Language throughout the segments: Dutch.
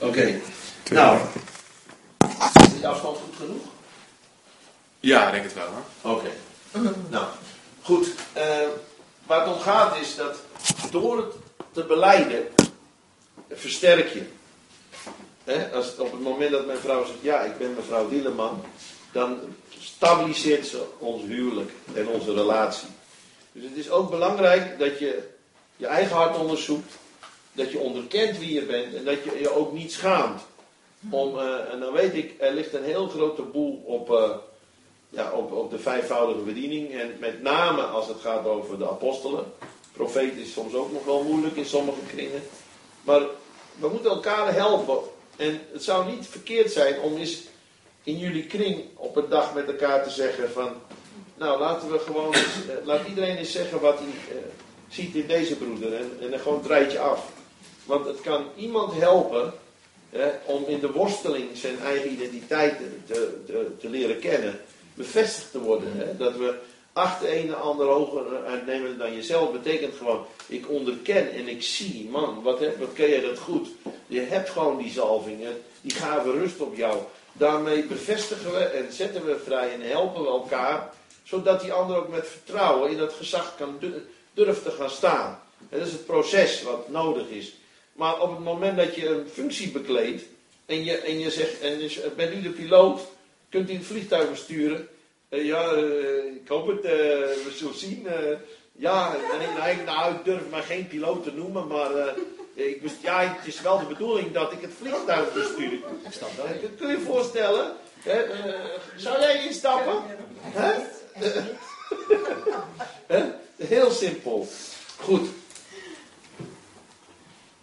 Oké. Nou, is de afstand goed genoeg? Ja, ik denk het wel. Hè? Oké. Nou, goed. eh, waar het om gaat is dat door het te beleiden, versterk je. Hè, als het, op het moment dat mijn vrouw zegt, ja, ik ben mevrouw Dieleman, dan stabiliseert ze ons huwelijk en onze relatie. Dus het is ook belangrijk dat je je eigen hart onderzoekt, dat je onderkent wie je bent en dat je je ook niet schaamt. Om, eh, en dan weet ik, er ligt een heel grote boel op, eh, ja, op, op de vijfvoudige bediening. En met name als het gaat over de apostelen. Profeet is soms ook nog wel moeilijk in sommige kringen. Maar we moeten elkaar helpen. En het zou niet verkeerd zijn om eens in jullie kring op een dag met elkaar te zeggen van... Nou, laten we gewoon eens, eh, laat iedereen eens zeggen wat hij ziet in deze broeder. En, en dan gewoon draait je af. Want het kan iemand helpen hè, om in de worsteling zijn eigen identiteit te, te, te leren kennen. Bevestigd te worden. Hè? Dat we achter een en ander hoger uitnemen dan jezelf. Betekent gewoon, ik onderken en ik zie, man, wat, heb, wat ken jij dat goed. Je hebt gewoon die zalving, hè? die gaven rust op jou. Daarmee bevestigen we en zetten we vrij en helpen we elkaar. Zodat die ander ook met vertrouwen in dat gezag kan du- durft te gaan staan. Dat is het proces wat nodig is. Maar op het moment dat je een functie bekleedt en je, en je zegt, en je zegt, bent u de piloot, kunt u het vliegtuig besturen? Eh, ja, eh, ik hoop het, eh, we zullen zien. eh. ja, en ik, nou, ik- nou, ik durf maar geen piloot te noemen, maar eh, ik, best- ja, het is wel de bedoeling dat ik het vliegtuig bestuur. Eh, kun- kun je je voorstellen? hè, zou jij instappen? Hè? Hè? Heel simpel. Goed.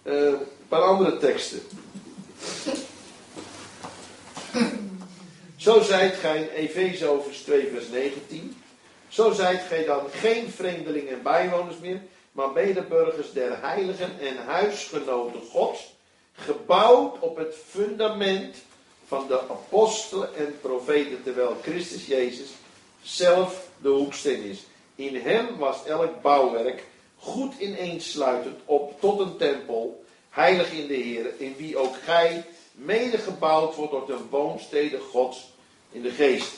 Eh, een paar andere teksten. Zo zijt gij in Efeziërs 2 vers 19. Zo zijt gij dan geen vreemdelingen en bijwoners meer, maar medeburgers der heiligen en huisgenoten Gods, gebouwd op het fundament van de apostelen en profeten, terwijl Christus Jezus zelf de hoeksteen is. In hem was elk bouwwerk goed ineensluitend op tot een tempel, heilig in de Heer, in wie ook gij mede gebouwd wordt tot een woonstede Gods in de geest.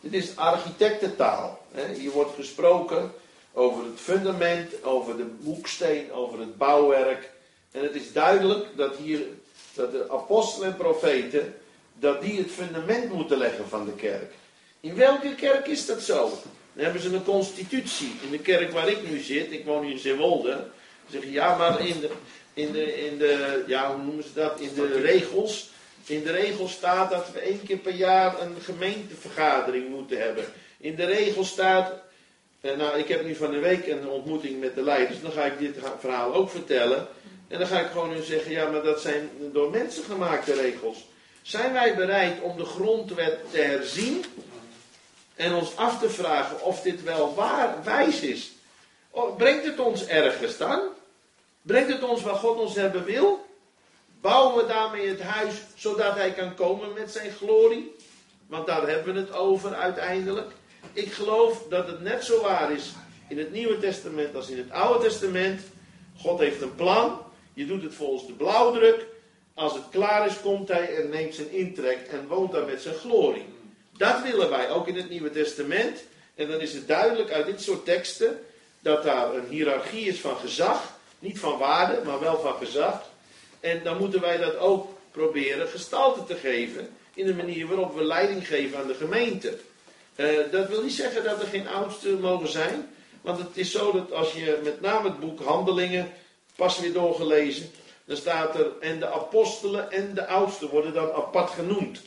Dit is architectentaal. Hè? Hier wordt gesproken over het fundament, over de hoeksteen, over het bouwwerk. En het is duidelijk dat hier dat de apostelen en profeten dat die het fundament moeten leggen van de kerk. In welke kerk is dat zo? Dan hebben ze een constitutie. In de kerk waar ik nu zit, ik woon hier in Zeewolde. Zeggen ja, maar in de, in de, in de, ja, hoe noemen ze dat? In de regels. In de regels staat dat we één keer per jaar een gemeentevergadering moeten hebben. In de regels staat, eh, nou ik heb nu van de week een ontmoeting met de leiders, dan ga ik dit verhaal ook vertellen. En dan ga ik gewoon hun zeggen, ja maar dat zijn door mensen gemaakte regels. Zijn wij bereid om de grondwet te herzien en ons af te vragen of dit wel waar, wijs is? Oh, brengt het ons ergens dan? Brengt het ons waar God ons hebben wil? Bouwen we daarmee het huis zodat hij kan komen met zijn glorie? Want daar hebben we het over uiteindelijk. Ik geloof dat het net zo waar is in het Nieuwe Testament als in het Oude Testament. God heeft een plan. Je doet het volgens de blauwdruk. Als het klaar is, komt hij en neemt zijn intrek en woont daar met zijn glorie. Dat willen wij ook in het Nieuwe Testament. En dan is het duidelijk uit dit soort teksten dat daar een hiërarchie is van gezag. Niet van waarde, maar wel van gezag. En dan moeten wij dat ook proberen gestalte te geven in de manier waarop we leiding geven aan de gemeente. Eh, dat wil niet zeggen dat er geen oudsten mogen zijn. Want het is zo dat als je met name het boek Handelingen pas weer doorgelezen, dan staat er en de apostelen en de oudsten worden dan apart genoemd.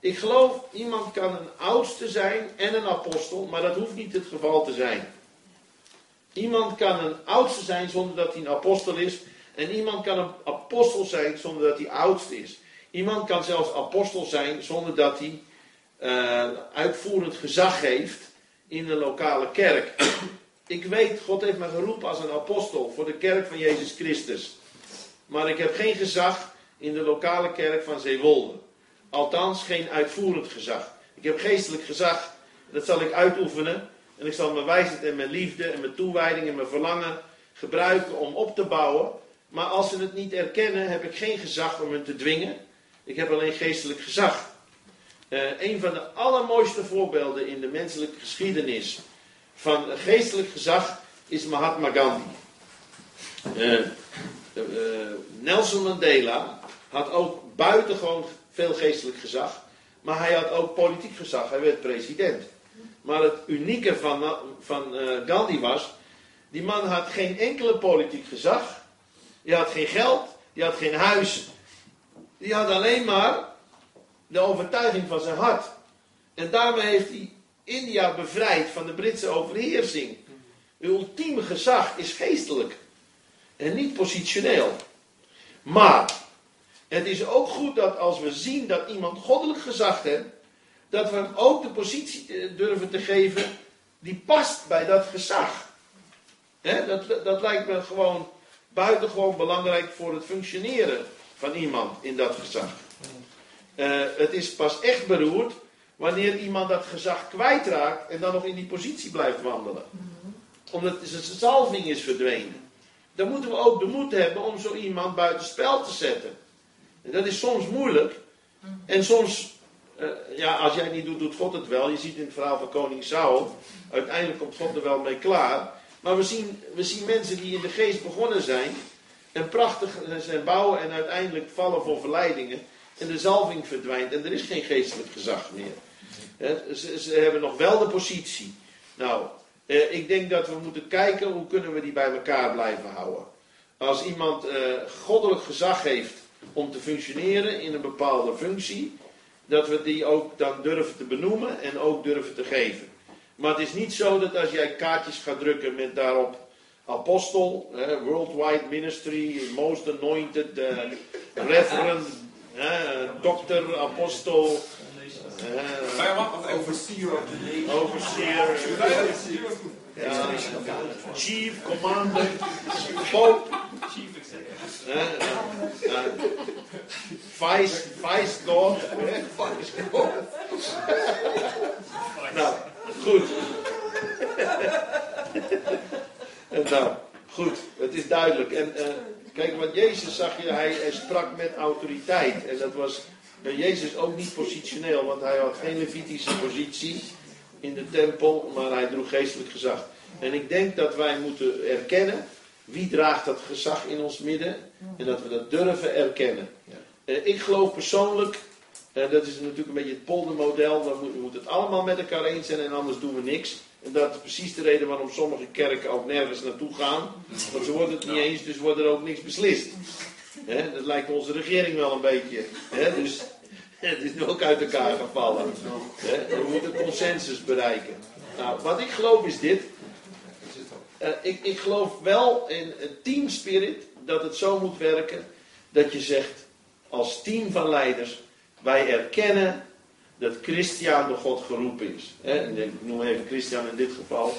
Ik geloof, iemand kan een oudste zijn en een apostel, maar dat hoeft niet het geval te zijn. Iemand kan een oudste zijn zonder dat hij een apostel is. En iemand kan een apostel zijn zonder dat hij oudste is. Iemand kan zelfs apostel zijn zonder dat hij eh, uitvoerend gezag heeft in de lokale kerk. Ik weet, God heeft me geroepen als een apostel voor de kerk van Jezus Christus. Maar ik heb geen gezag in de lokale kerk van Zeewolde. Althans, geen uitvoerend gezag. Ik heb geestelijk gezag. Dat zal ik uitoefenen. En ik zal mijn wijsheid en mijn liefde en mijn toewijding en mijn verlangen gebruiken om op te bouwen. Maar als ze het niet erkennen, heb ik geen gezag om hen te dwingen. Ik heb alleen geestelijk gezag. Uh, een van de allermooiste voorbeelden in de menselijke geschiedenis van geestelijk gezag is Mahatma Gandhi. Uh, Nelson Mandela had ook buitengewoon veel geestelijk gezag, maar hij had ook politiek gezag. Hij werd president. Maar het unieke van, van Gandhi was, die man had geen enkele politiek gezag. Die had geen geld, die had geen huis. Die had alleen maar de overtuiging van zijn hart. En daarmee heeft hij India bevrijd van de Britse overheersing. Het ultieme gezag is geestelijk en niet positioneel. Maar het is ook goed dat als we zien dat iemand goddelijk gezag heeft, dat we hem ook de positie eh, durven te geven die past bij dat gezag. dat, dat lijkt me gewoon buitengewoon belangrijk voor het functioneren van iemand in dat gezag. Uh, het is pas echt beroerd wanneer iemand dat gezag kwijtraakt en dan nog in die positie blijft wandelen. Omdat zijn zalving is verdwenen. Dan moeten we ook de moed hebben om zo iemand buitenspel te zetten. En dat is soms moeilijk. En soms, uh, ja, als jij het niet doet, doet God het wel. Je ziet in het verhaal van koning Saul, uiteindelijk komt God er wel mee klaar. Maar we zien, we zien mensen die in de geest begonnen zijn. En prachtig zijn bouwen en uiteindelijk vallen voor verleidingen. En de zalving verdwijnt en er is geen geestelijk gezag meer. ze, ze, hebben nog wel de positie. Nou, eh, ik denk dat we moeten kijken hoe kunnen we die bij elkaar blijven houden. Als iemand eh, goddelijk gezag heeft om te functioneren in een bepaalde functie, dat we die ook dan durven te benoemen en ook durven te geven. Maar het is niet zo dat als jij kaartjes gaat drukken met daarop apostel, eh, worldwide ministry, most anointed, uh, reverend, uh, dokter, apostel, uh, overseer of the overseer, chief, commander, pope, vice, vice god, vice god. nou, Goed. nou, goed, het is duidelijk. En uh, kijk, wat Jezus zag je, hij, sprak met autoriteit. En dat was bij Jezus ook niet positioneel, want hij had geen Levitische positie in de tempel, maar hij droeg geestelijk gezag. En ik denk dat wij moeten erkennen wie draagt dat gezag in ons midden en dat we dat durven erkennen. Uh, ik geloof persoonlijk uh, dat is natuurlijk een beetje het poldermodel. Dan moet, moet, het allemaal met elkaar eens zijn en anders doen we niks. En dat is precies de reden waarom sommige kerken ook nergens naartoe gaan. Want ze worden het niet eens, dus wordt er ook niks beslist. He, dat lijkt onze regering wel een beetje. He, dus het is nu ook uit elkaar gevallen. We moeten consensus bereiken. Nou, wat ik geloof is dit. Uh, ik, ik geloof wel in een team spirit dat het zo moet werken dat je zegt als team van leiders wij erkennen dat Christian door God geroepen is. Hè? Ik noem even Christian in dit geval.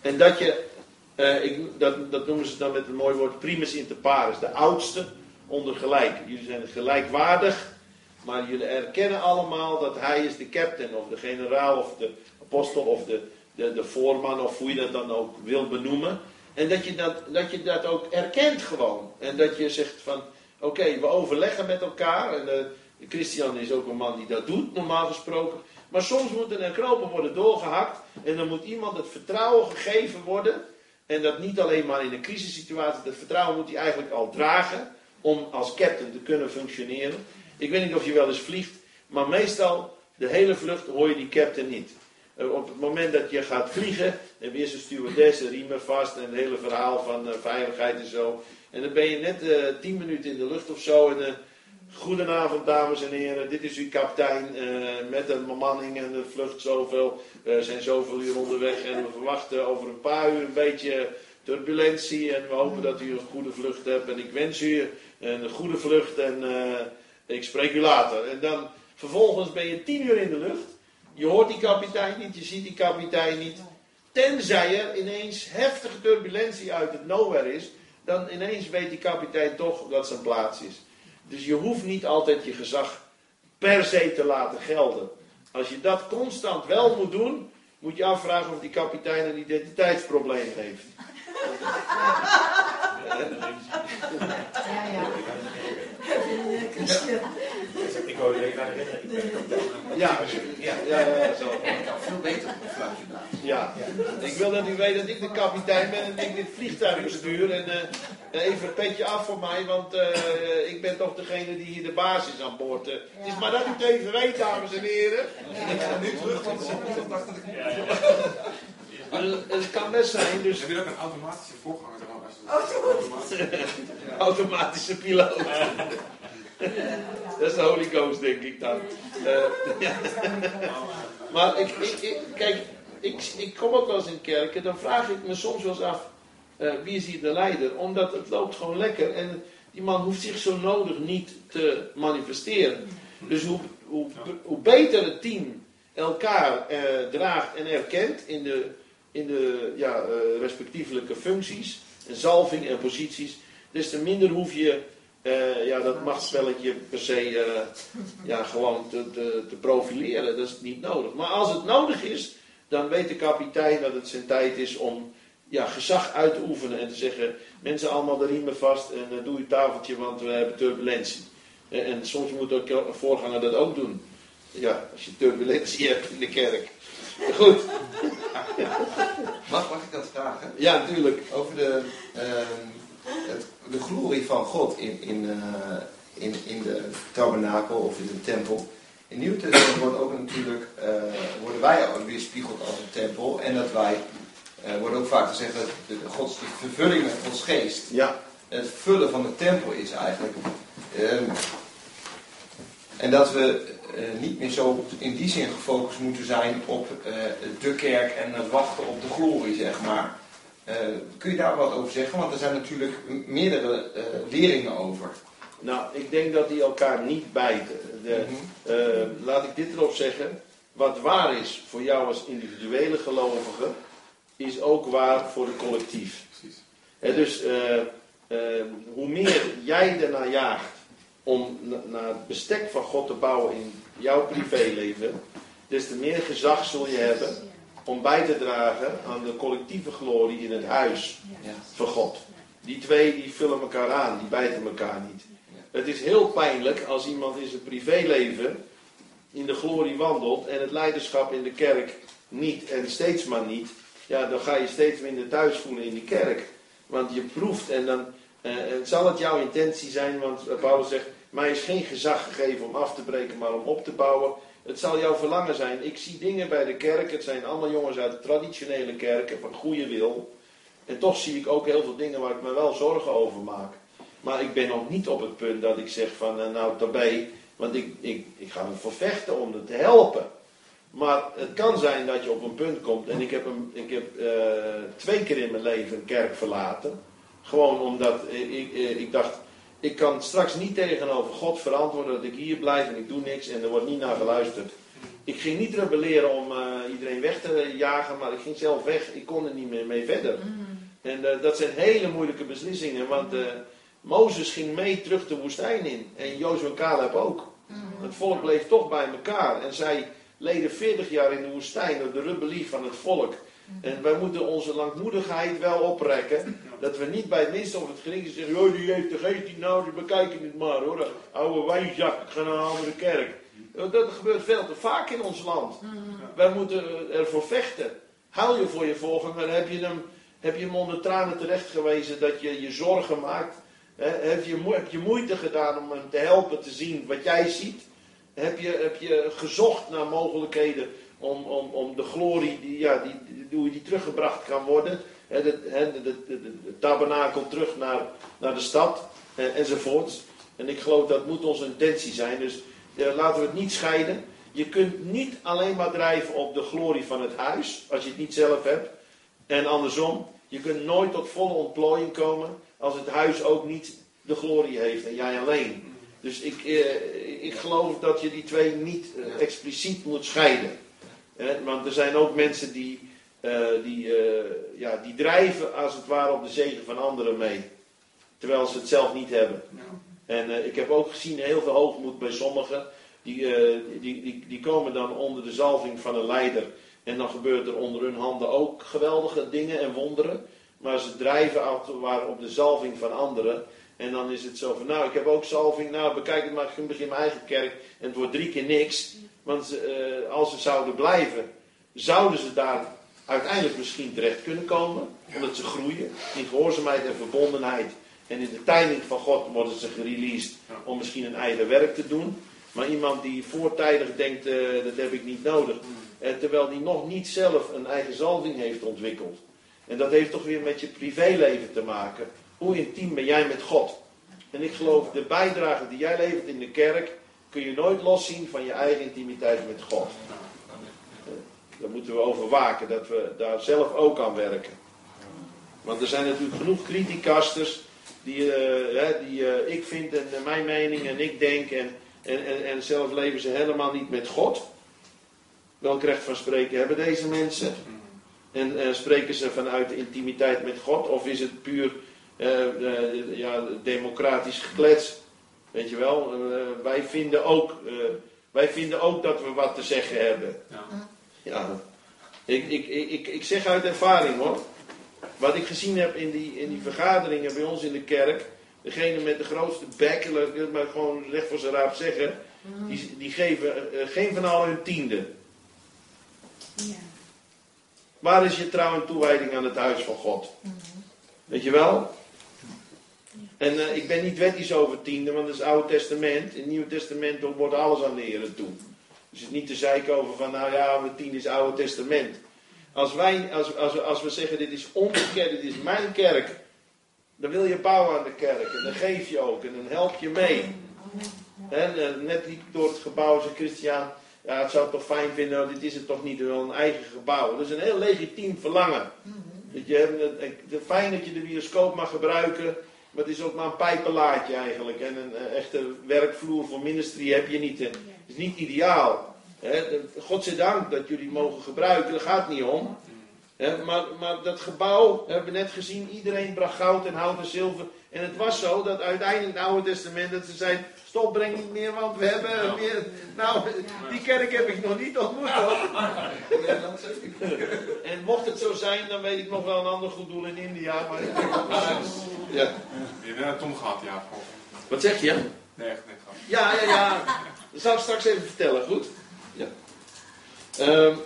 En dat je, eh, ik, dat, dat noemen ze dan met een mooi woord, primus inter pares. De oudste onder gelijken. Jullie zijn gelijkwaardig, maar jullie erkennen allemaal dat hij is de captain of de generaal of de apostel of de, de, de voorman of hoe je dat dan ook wil benoemen. En dat je dat, dat je dat ook erkent gewoon. En dat je zegt van, oké, we overleggen met elkaar. En, uh, Christian is ook een man die dat doet, normaal gesproken. Maar soms moeten er knopen worden doorgehakt. En dan moet iemand het vertrouwen gegeven worden. En dat niet alleen maar in een crisissituatie. Dat vertrouwen moet hij eigenlijk al dragen. Om als captain te kunnen functioneren. Ik weet niet of je wel eens vliegt. Maar meestal, de hele vlucht hoor je die captain niet. Eh, op het moment dat je gaat vliegen, heb je eerst een stewardess, riemen vast en het hele verhaal van uh, veiligheid en zo. En dan ben je net uh, tien minuten in de lucht of zo en Goedenavond dames en heren, dit is uw kapitein uh, met een bemanning en de vlucht zoveel. We zijn zoveel uur onderweg en we verwachten over een paar uur een beetje turbulentie. En we hopen dat u een goede vlucht hebt. En ik wens u een goede vlucht en uh, ik spreek u later. En dan vervolgens ben je tien uur in de lucht. Je hoort die kapitein niet, je ziet die kapitein niet. Tenzij er ineens heftige turbulentie uit het nowhere is. Dan ineens weet die kapitein toch dat zijn plaats is. Dus je hoeft niet altijd je gezag per se te laten gelden. Als je dat constant wel moet doen, moet je afvragen of die kapitein een identiteitsprobleem heeft. Ja, ja. Ik hoor je even herinneren. Ja, ja, ja, ja, zo. Ik kan veel beter op een fluitje blazen. Ja, ik wil dat u weet dat ik de kapitein ben en ik dit vliegtuig bestuur. En eh, even een petje af voor mij, want eh, ik ben toch degene die hier de baas is aan boord. eh. Het is maar dat u het even weet, dames en heren. Ik ga nu terug, want ik dacht dat ik... Maar het- het kan best zijn, dus Heb je ook een automatische voorganger dan? Het automatische piloot. Dat is de Holy Ghost, denk ik dan. Eh. Maar ik, ik, kijk, ik, kom ook wel eens in kerken, dan vraag ik me soms wel eens af, eh, wie is hier de leider? Omdat het loopt gewoon lekker en die man hoeft zich zo nodig niet te manifesteren. Dus hoe, hoe, hoe beter het team elkaar eh, draagt en erkent in de, in de ja, respectievelijke functies, en zalving en posities, des te minder hoef je eh, ja, dat machtsspelletje per se eh, ja, gewoon te, te, te profileren. Dat is niet nodig. Maar als het nodig is, dan weet de kapitein dat het zijn tijd is om ja, gezag uit te oefenen en te zeggen: mensen allemaal de riemen vast en eh, doe je tafeltje, want we hebben turbulentie. En soms moet ook een voorganger dat ook doen. Ja, als je turbulentie hebt in de kerk. Goed, Mag, mag ik dat vragen? ja, natuurlijk. Over de, ehm, het, de glorie van God in, in, eh, in, in de tabernakel of in de tempel. In Nieuw Testament wordt ook natuurlijk, eh, worden wij ook weerspiegeld als een tempel. En dat wij, eh wordt ook vaak gezegd dat de, de Gods, de vervulling met Gods geest, Ja, het vullen van de tempel is eigenlijk. Ehm, en dat we niet meer zo in die zin gefocust moeten zijn op de kerk en het wachten op de glorie, zeg maar. Eh, kun je daar wat over zeggen? Want er zijn natuurlijk meerdere eh leringen over. nou, ik denk dat die elkaar niet bijten. De, Mhm. Eh, laat ik dit erop zeggen. Wat waar is voor jou als individuele gelovige, is ook waar voor het collectief. Precies. Dus hoe meer jij ernaar jaagt om na- naar het bestek van God te bouwen in jouw privéleven, des te meer gezag zul je hebben om bij te dragen aan de collectieve glorie in het huis van God. Die twee die vullen elkaar aan, die bijten elkaar niet. Het is heel pijnlijk als iemand in zijn privéleven in de glorie wandelt en het leiderschap in de kerk niet en steeds maar niet. Ja, dan ga je steeds minder thuis voelen in die kerk. Want je proeft en dan eh, en zal het jouw intentie zijn, want eh, Paulus zegt, mij is geen gezag gegeven om af te breken, maar om op te bouwen. Het zal jouw verlangen zijn. Ik zie dingen bij de kerk, het zijn allemaal jongens uit de traditionele kerken van goede wil. En toch zie ik ook heel veel dingen waar ik me wel zorgen over maak. Maar ik ben nog niet op het punt dat ik zeg van, eh, nou daarbij, want ik, ik, ik ga ervoor vechten om het te helpen. Maar het kan zijn dat je op een punt komt, en ik heb, een, ik heb eh, twee keer in mijn leven een kerk verlaten. Gewoon omdat eh, ik, eh, ik dacht, ik kan straks niet tegenover God verantwoorden dat ik hier blijf en ik doe niks en er wordt niet naar geluisterd. Ik ging niet rebelleren om eh, iedereen weg te jagen, maar ik ging zelf weg. Ik kon er niet meer mee verder. En eh, dat zijn hele moeilijke beslissingen, want eh, Mozes ging mee terug de woestijn in. En Jozef en Caleb ook. Het volk bleef toch bij elkaar. En zij leden 40 jaar in de woestijn door de rebellie van het volk. En wij moeten onze langmoedigheid wel oprekken. Dat we niet bij het minste of het geringste zeggen: joh, die heeft de geest niet nodig, bekijken het maar hoor. Oude wijnzak, ik ga naar een andere kerk. Dat gebeurt veel te vaak in ons land. Wij moeten eh, ervoor vechten. Huil je voor je voorganger, heb je hem, heb je hem onder tranen terecht gewezen dat je je zorgen maakt. Heb je, heb je moeite gedaan om hem te helpen te zien wat jij ziet? Heb je, heb je gezocht naar mogelijkheden om, om, om de glorie, die, ja, die, die, teruggebracht kan worden? Hè, de, de, de, tabernakel terug naar, naar de stad eh, enzovoorts. En ik geloof dat moet onze intentie zijn. Dus laten we het niet scheiden. Je kunt niet alleen maar drijven op de glorie van het huis, als je het niet zelf hebt. En andersom, je kunt nooit tot volle ontplooiing komen als het huis ook niet de glorie heeft en jij alleen. Dus ik, eh, ik geloof dat je die twee niet eh, expliciet moet scheiden. Want er zijn ook mensen die, eh, die, eh, ja, die drijven als het ware op de zegen van anderen mee. Terwijl ze het zelf niet hebben. En eh, ik heb ook gezien heel veel hoogmoed bij sommigen. Die, die, die, die komen dan onder de zalving van een leider. En dan gebeurt er onder hun handen ook geweldige dingen en wonderen. Maar ze drijven als het ware op de zalving van anderen. En dan is het zo van, nou, ik heb ook salving. Nou, bekijk het maar, ik begin mijn eigen kerk. En het wordt drie keer niks. Want uh, als ze zouden blijven, zouden ze daar uiteindelijk misschien terecht kunnen komen. Omdat ze groeien in gehoorzaamheid en verbondenheid. En in de timing van God worden ze gereleased om misschien een eigen werk te doen. Maar iemand die voortijdig denkt, uh, dat heb ik niet nodig. Uh, terwijl die nog niet zelf een eigen zalving heeft ontwikkeld. En dat heeft toch weer met je privéleven te maken. Hoe intiem ben jij met God? En ik geloof, de bijdrage die jij levert in de kerk, kun je nooit loszien van je eigen intimiteit met God. Daar moeten we over waken, dat we daar zelf ook aan werken. Want er zijn natuurlijk genoeg criticasters die, uh, die uh, ik vind en uh, mijn mening en ik denk en, en, en, en, zelf leven ze helemaal niet met God. Welk recht van spreken hebben deze mensen? En spreken ze vanuit de intimiteit met God of is het puur ja, democratisch geklets? Weet je wel, wij, vinden ook, wij vinden ook dat we wat te zeggen hebben. Ja. ja. Ik, ik, ik, ik zeg uit ervaring hoor. Wat ik gezien heb in die, in die vergaderingen bij ons in de kerk. Degene met de grootste bek, ik wil het maar gewoon recht voor zijn raap zeggen. Die, die geven uh, geen van al hun tiende. Ja. Waar is je trouw en toewijding aan het huis van God? Mm -hmm. Weet je wel? En uh, ik ben niet wettisch over tiende, want het is het Oude Testament. In het Nieuwe Testament wordt alles aan de Heer toe. Dus het is niet te zeiken over van, nou ja, tiende is het Oude Testament. Als, wij, als, als, als we zeggen, dit is onze kerk, dit is mijn kerk. Dan wil je bouwen aan de kerk. En dan geef je ook. En dan help je mee. En, eh, net liep door het gebouw, zei Christian. Ja, het zou het toch fijn vinden, nou, dit is het toch niet, wel een eigen gebouw. Dat is een heel legitiem verlangen. Dat je, het, fijn dat je de bioscoop mag gebruiken, maar het is ook maar een pijpenlaadje eigenlijk. En een, een echte werkvloer voor ministry heb je niet. Het is niet ideaal. Godzijdank dat jullie mogen gebruiken, daar gaat het niet om. maar, maar dat gebouw, hebben we net gezien, iedereen bracht goud en hout en zilver. En het was zo dat uiteindelijk in het Oude Testament dat ze zeiden, stop, breng niet meer, want we hebben meer. Nou, die kerk heb ik nog niet ontmoet hoor. en mocht het zo zijn, dan weet ik nog wel een ander goed doel in India. Maar, ja. Je bent Tom gehad, ja. Wat zeg je? Nee, echt Ja, ja, ja. Dat zal ik straks even vertellen, goed? Ja. Um,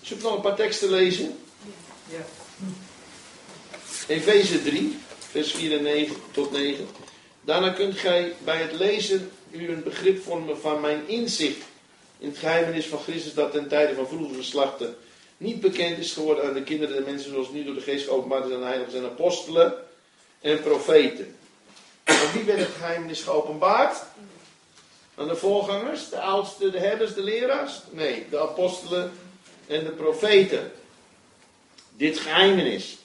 zullen nog een paar teksten lezen? Ja. Efeze 3, vers 4 en 9 tot 9. Daarna kunt gij bij het lezen u een begrip vormen van mijn inzicht in het geheimenis van Christus dat ten tijde van vroegere geslachten niet bekend is geworden aan de kinderen en mensen zoals nu door de geest geopenbaard is aan de heiligen en apostelen en profeten. Aan wie werd het geheimenis geopenbaard? Aan de voorgangers, de oudste, de herders, de leraars? Nee, de apostelen en de profeten. Dit geheimenis.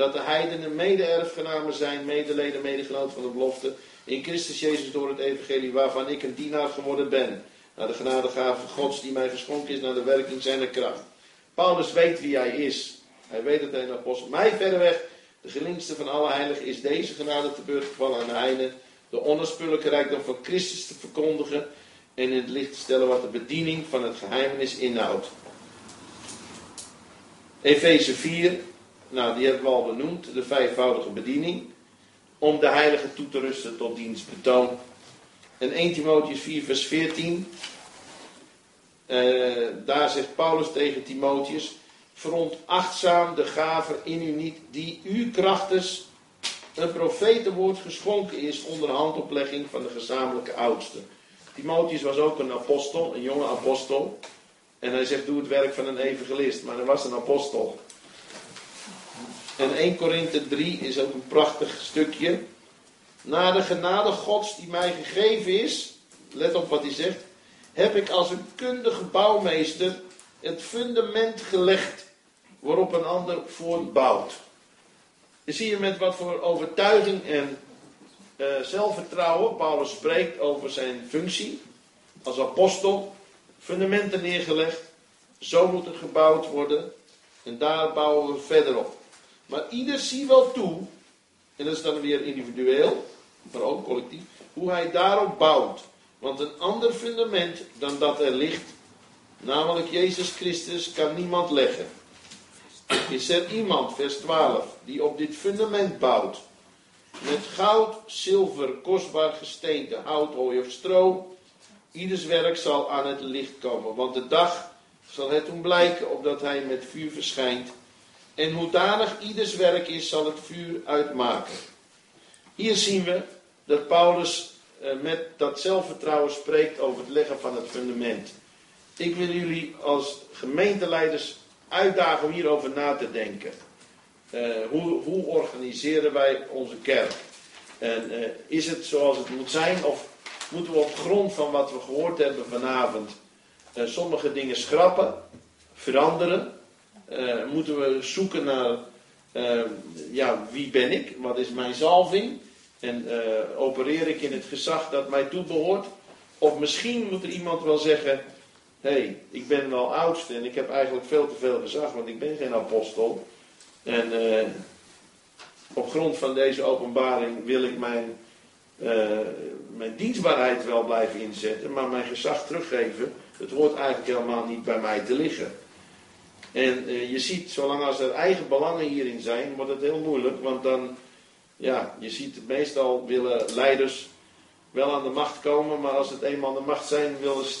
Dat de heidenen mede-erfgenamen zijn, medeleden, medegenoot van de belofte. In Christus Jezus door het evangelie waarvan ik een dienaar geworden ben. Naar de genadegave Gods die mij geschonken is naar de werking zijner kracht. Paulus weet wie hij is. Hij weet dat hij een apostel. Mij verreweg, de geringste van alle heiligen, is deze genade te beurt gevallen aan de heiden de onafspuwelijke rijkdom van Christus te verkondigen en in het licht te stellen wat de bediening van het geheimenis inhoudt. Efeze 4, nou die hebben we al benoemd, de vijfvoudige bediening, om de heilige toe te rusten tot dienstbetoon. En 1 Timotheus 4 vers 14, uh, daar zegt Paulus tegen Timotheus, veronachtzaam de gave in u niet, die u krachtens een profetenwoord geschonken is onder handoplegging van de gezamenlijke oudsten. Timotheus was ook een apostel, een jonge apostel. En hij zegt, doe het werk van een evangelist. Maar hij was een apostel. En 1 Korinthe 3 is ook een prachtig stukje. Na de genade gods die mij gegeven is, let op wat hij zegt, heb ik als een kundige bouwmeester het fundament gelegd waarop een ander voortbouwt. Je zie je met wat voor overtuiging en uh, zelfvertrouwen Paulus spreekt over zijn functie als apostel. Fundamenten neergelegd. Zo moet het gebouwd worden. En daar bouwen we verder op. Maar ieder ziet wel toe, en dat is dan weer individueel, maar ook collectief, hoe hij daarop bouwt. Want een ander fundament dan dat er ligt, namelijk Jezus Christus, kan niemand leggen. Is er iemand, vers 12, die op dit fundament bouwt? met goud, zilver, kostbaar gesteente, hout, hooi of stro. Ieders werk zal aan het licht komen, want de dag zal het toen blijken opdat hij met vuur verschijnt. En hoedanig ieders werk is, zal het vuur uitmaken. Hier zien we dat Paulus eh, met dat zelfvertrouwen spreekt over het leggen van het fundament. Ik wil jullie als gemeenteleiders uitdagen om hierover na te denken. Uh, hoe, hoe, organiseren wij onze kerk? En uh, is het zoals het moet zijn? Of moeten we op grond van wat we gehoord hebben vanavond sommige dingen schrappen, veranderen? Moeten we zoeken naar ja, wie ben ik? Wat is mijn zalving? En opereer ik in het gezag dat mij toebehoort? Of misschien moet er iemand wel zeggen: hé, hey, ik ben wel oudste en ik heb eigenlijk veel te veel gezag, want ik ben geen apostel. En op grond van deze openbaring wil ik mijn, mijn dienstbaarheid wel blijven inzetten, maar mijn gezag teruggeven. Het hoort eigenlijk helemaal niet bij mij te liggen. En uh, je ziet, zolang als er eigen belangen hierin zijn, wordt het heel moeilijk, want dan, ja, je ziet meestal willen leiders wel aan de macht komen, maar als het eenmaal aan de macht zijn, willen ze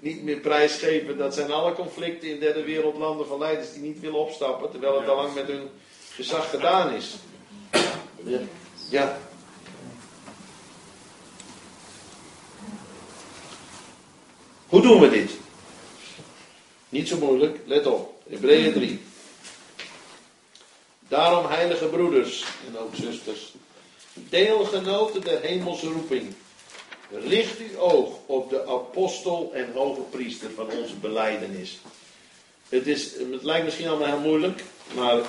niet meer prijsgeven. Dat zijn alle conflicten in derde wereldlanden van leiders die niet willen opstappen, terwijl het al lang met hun gezag gedaan is. Ja. ja. Hoe doen we dit? Niet zo moeilijk, let op. Hebreeën 3. Daarom, heilige broeders en ook zusters, deelgenoten der hemelse roeping Richt uw oog op de apostel en hoge priester van onze beleidenis. Het, is, het lijkt misschien allemaal heel moeilijk, maar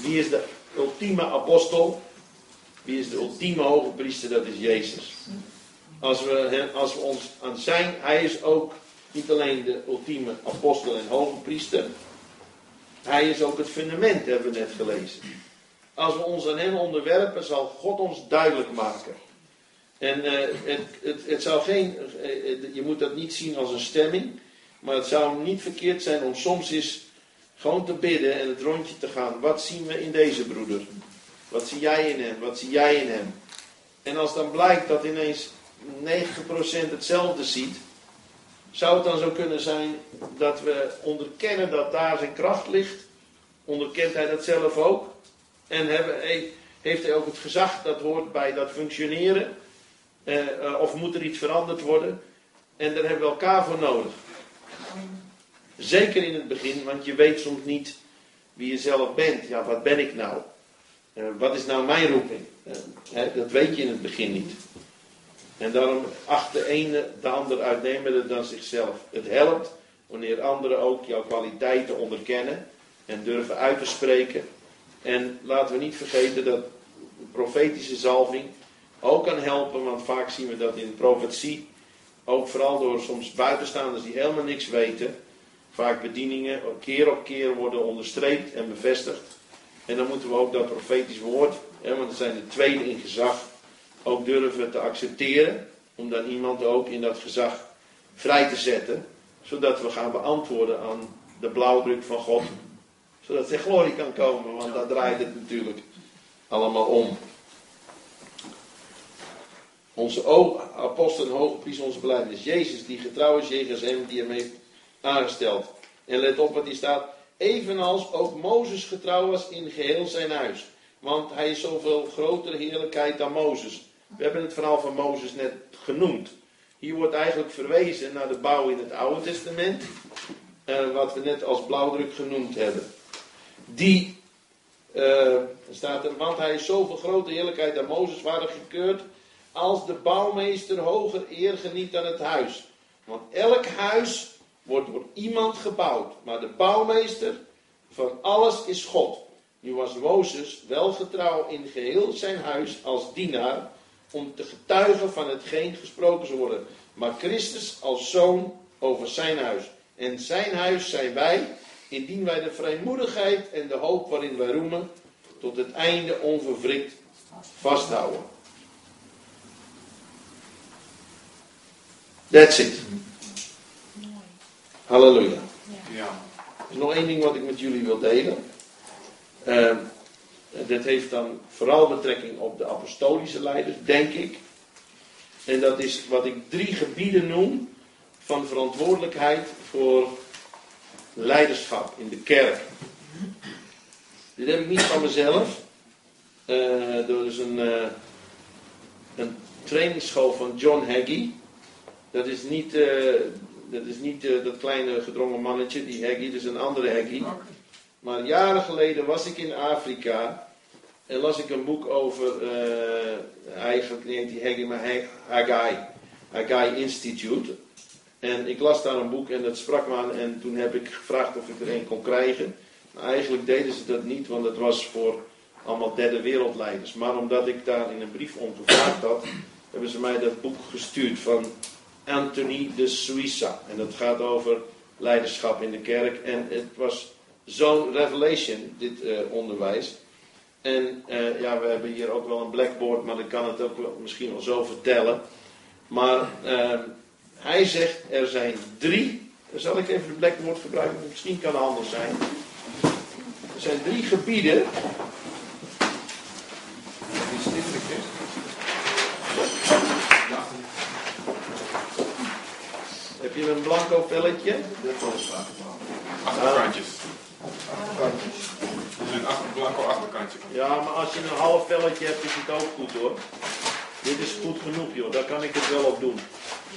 wie is de ultieme apostel? Wie is de ultieme hoge priester? Dat is Jezus. Als we, als we ons aan zijn, hij is ook niet alleen de ultieme apostel en hoge priester. Hij is ook het fundament, hebben we net gelezen. Als we ons aan hem onderwerpen, zal God ons duidelijk maken en uh, het, het, het, zou geen, uh, je moet dat niet zien als een stemming, maar het zou niet verkeerd zijn om soms eens gewoon te bidden en het rondje te gaan. Wat zien we in deze broeder? Wat zie jij in hem? Wat zie jij in hem? En als dan blijkt dat ineens 90% hetzelfde ziet, zou het dan zo kunnen zijn dat we onderkennen dat daar zijn kracht ligt? Onderkent hij dat zelf ook? En heeft hij ook het gezag dat hoort bij dat functioneren? Eh, eh, of moet er iets veranderd worden? En daar hebben we elkaar voor nodig. Zeker in het begin, want je weet soms niet wie je zelf bent. Ja, wat ben ik nou? Uh, wat is nou mijn roeping? Hè, dat weet je in het begin niet. En daarom acht de ene de ander uitnemender dan zichzelf. Het helpt wanneer anderen ook jouw kwaliteiten onderkennen en durven uit te spreken. En laten we niet vergeten dat profetische zalving ook kan helpen, want vaak zien we dat in profetie, ook vooral door soms buitenstaanders die helemaal niks weten, vaak bedieningen keer op keer worden onderstreept en bevestigd. En dan moeten we ook dat profetisch woord, hè, want het zijn de tweede in gezag, ook durven te accepteren, om dan iemand ook in dat gezag vrij te zetten, zodat we gaan beantwoorden aan de blauwdruk van God, zodat zijn glorie kan komen, want daar draait het natuurlijk allemaal om. Onze apostel en hoge priester, onze. Jezus die getrouw is jegens hem die hem heeft aangesteld. En let op wat hier staat. Evenals ook Mozes getrouw was in geheel zijn huis. Want hij is zoveel grotere heerlijkheid dan Mozes. We hebben het verhaal van Mozes net genoemd. Hier wordt eigenlijk verwezen naar de bouw in het Oude Testament. Uh, wat we net als blauwdruk genoemd hebben. Die, uh, staat er, want hij is zoveel grotere heerlijkheid dan Mozes waren gekeurd als de bouwmeester hoger eer geniet dan het huis. Want elk huis wordt door iemand gebouwd, maar de bouwmeester van alles is God. Nu was Mozes wel getrouw in geheel zijn huis als dienaar om te getuigen van hetgeen gesproken zou worden. Maar Christus als zoon over zijn huis. En zijn huis zijn wij, indien wij de vrijmoedigheid en de hoop waarin wij roemen, tot het einde onverwrikt vasthouden. That's it. Halleluja. Ja. Er is nog één ding wat ik met jullie wil delen. Uh, dat heeft dan vooral betrekking op de apostolische leiders, denk ik. En dat is wat ik drie gebieden noem van verantwoordelijkheid voor leiderschap in de kerk. Dit heb ik niet van mezelf. Uh, is een, uh, een trainingsschool van John Hagee. Dat is niet, dat, is niet kleine gedrongen mannetje, die Hagee, dat is een andere Hagee. Maar jaren geleden was ik in Afrika en las ik een boek over, eigenlijk neemt die Haggai, Haggai Institute. En ik las daar een boek en dat sprak me aan en toen heb ik gevraagd of ik er een kon krijgen. Maar eigenlijk deden ze dat niet, want het was voor allemaal derde wereldleiders. Maar omdat ik daar in een brief om gevraagd had, hebben ze mij dat boek gestuurd van Anthony de Suissa. En dat gaat over leiderschap in de kerk. En het was zo'n revelation, dit uh, onderwijs. En uh, ja, we hebben hier ook wel een blackboard, maar ik kan het ook wel, misschien wel zo vertellen. Maar uh, hij zegt, er zijn drie. Zal ik even de blackboard gebruiken, misschien kan het anders zijn. Er zijn drie gebieden Heb je een blanco velletje? Dat is Achterkantjes. Achterkantjes. Dus een achter, blanco achterkantje. Ja, maar als je een half velletje hebt, is het ook goed hoor. Dit is goed genoeg joh, daar kan ik het wel op doen.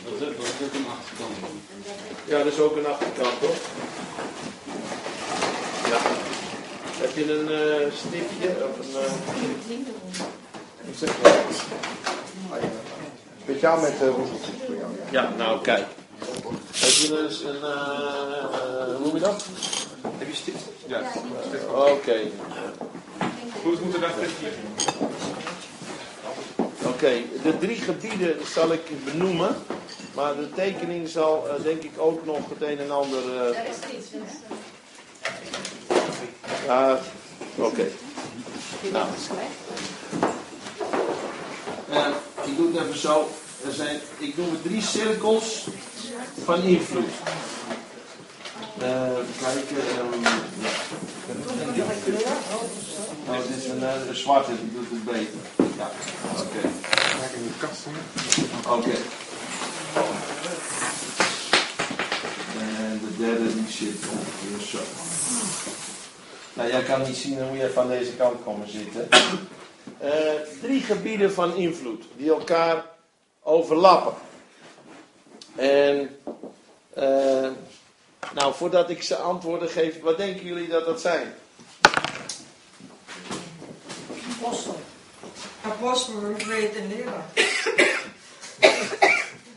Dat is ook een achterkant. Ja, dat is ook een achterkant hoor. Ja. Heb je een uh, stipje of een. Uh... Speciaal met uh, roezeltjes voor jou. Ja, nou kijk. Heb je dus een. Uh, hoe noem je dat? Heb je stift? Ja. Oké. Okay. Hoe moeten daar stift Oké, okay. de drie gebieden zal ik benoemen. Maar de tekening zal uh, denk ik ook nog het een en ander. Uh... Daar is iets, Ja, oké. Okay. Nou. Uh, ik doe het even zo. Er zijn, ik noem het drie cirkels van invloed. Uh, kijken. Um. Oh, dit is een, een zwarte, die doet het beter. Ja, oké. Okay. Kijk in de kast. Oké. En de derde die zit ongeveer zo. Nou, jij kan niet zien, je even aan deze kant komen zitten. Uh, drie gebieden van invloed die elkaar overlappen. En, uh, nou, voordat ik ze antwoorden geef, wat denken jullie dat dat zijn? Apostel. Apostel, profeet en leraar.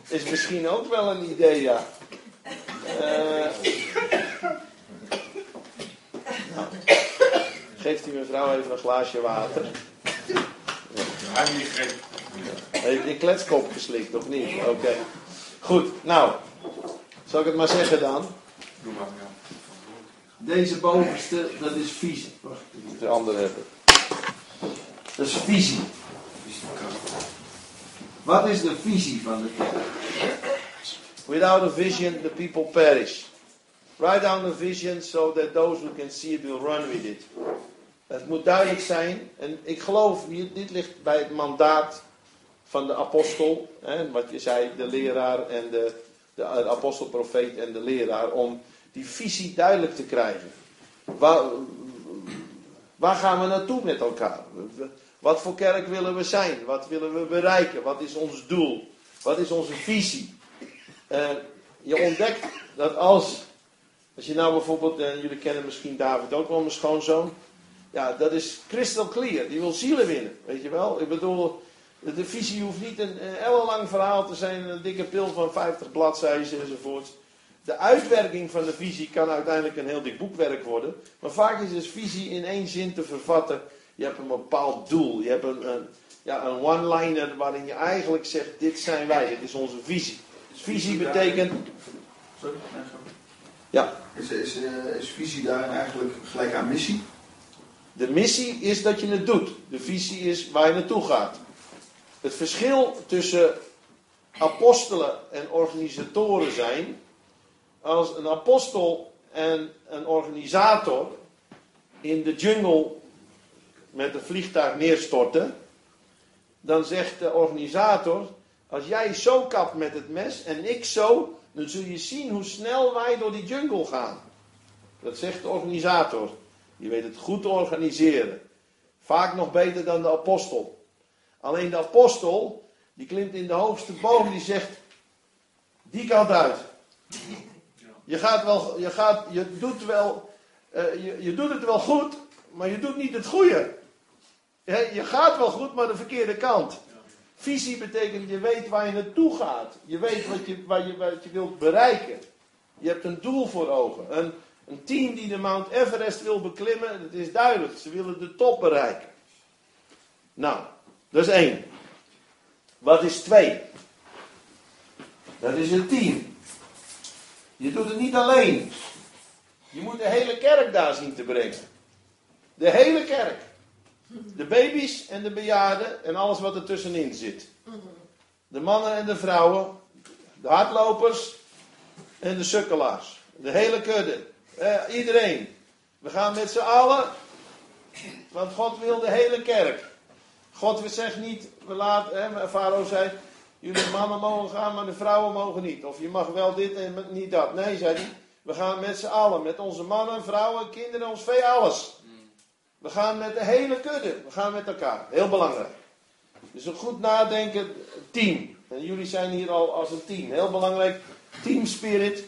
Is misschien ook wel een idee, ja. Uh, nou, geeft u mevrouw even een glaasje water. Hij heeft niet gegeven. Heeft die kletskop geslikt, of niet? Oké. Okay. Goed, nou. Zal ik het maar zeggen dan? Doe maar, ja. Deze bovenste, dat is visie. Wacht, ik moet de andere hebben. Dat is visie. Wat is de visie van de kerk? Without a vision, the people perish. Write down a vision so that those who can see it will run with it. Het moet duidelijk zijn, en ik geloof, dit ligt bij het mandaat van de apostel, hè, wat je zei, de leraar en de, de, apostel, profeet en de leraar, om die visie duidelijk te krijgen. Waar, waar gaan we naartoe met elkaar? Wat voor kerk willen we zijn? Wat willen we bereiken? Wat is ons doel? Wat is onze visie? Uh, je ontdekt dat als, als je nou bijvoorbeeld, en jullie kennen misschien David ook wel, mijn schoonzoon. Ja, dat is crystal clear. Die wil zielen winnen, weet je wel. Ik bedoel, de visie hoeft niet een, ellenlang verhaal te zijn, een dikke pil van 50 bladzijden enzovoort. De uitwerking van de visie kan uiteindelijk een heel dik boekwerk worden. Maar vaak is dus visie in één zin te vervatten. Je hebt een bepaald doel. Je hebt een, een ja, een one-liner waarin je eigenlijk zegt: Dit zijn wij, dit is onze visie. Dus visie betekent. Sorry, Ja. Is, is, uh, is visie daar eigenlijk gelijk aan missie? De missie is dat je het doet. De visie is waar je naartoe gaat. Het verschil tussen apostelen en organisatoren zijn. Als een apostel en een organisator in de jungle met een vliegtuig neerstorten, dan zegt de organisator: Als jij zo kapt met het mes en ik zo, dan zul je zien hoe snel wij door die jungle gaan. Dat zegt de organisator. Die weet het goed te organiseren. Vaak nog beter dan de apostel. Alleen de apostel, die klimt in de hoogste boom, die zegt: Die kant uit. Je gaat wel, je gaat, je doet wel, eh, je, je doet het wel goed, maar je doet niet het goede. Je, gaat wel goed, maar de verkeerde kant. Visie betekent je weet waar je naartoe gaat. Je weet wat je, waar je, wat je wilt bereiken. Je hebt een doel voor ogen. Een, een team die de Mount Everest wil beklimmen, het is duidelijk. Ze willen de top bereiken. Nou, dat is één. Wat is twee? Dat is een team. Je doet het niet alleen. Je moet de hele kerk daar zien te brengen. De hele kerk. De baby's en de bejaarden en alles wat er tussenin zit. De mannen en de vrouwen. De hardlopers en de sukkelaars. De hele kudde. Eh, iedereen. We gaan met z'n allen. Want God wil de hele kerk. God zegt niet, we laten, Farao zei, jullie mannen mogen gaan, maar de vrouwen mogen niet. Of je mag wel dit en niet dat. Nee, zei hij, we gaan met z'n allen, met onze mannen, vrouwen, kinderen, ons vee, alles. We gaan met de hele kudde, we gaan met elkaar. Heel belangrijk. Dus een goed nadenken, team. En jullie zijn hier al als een team. Heel belangrijk, team spirit.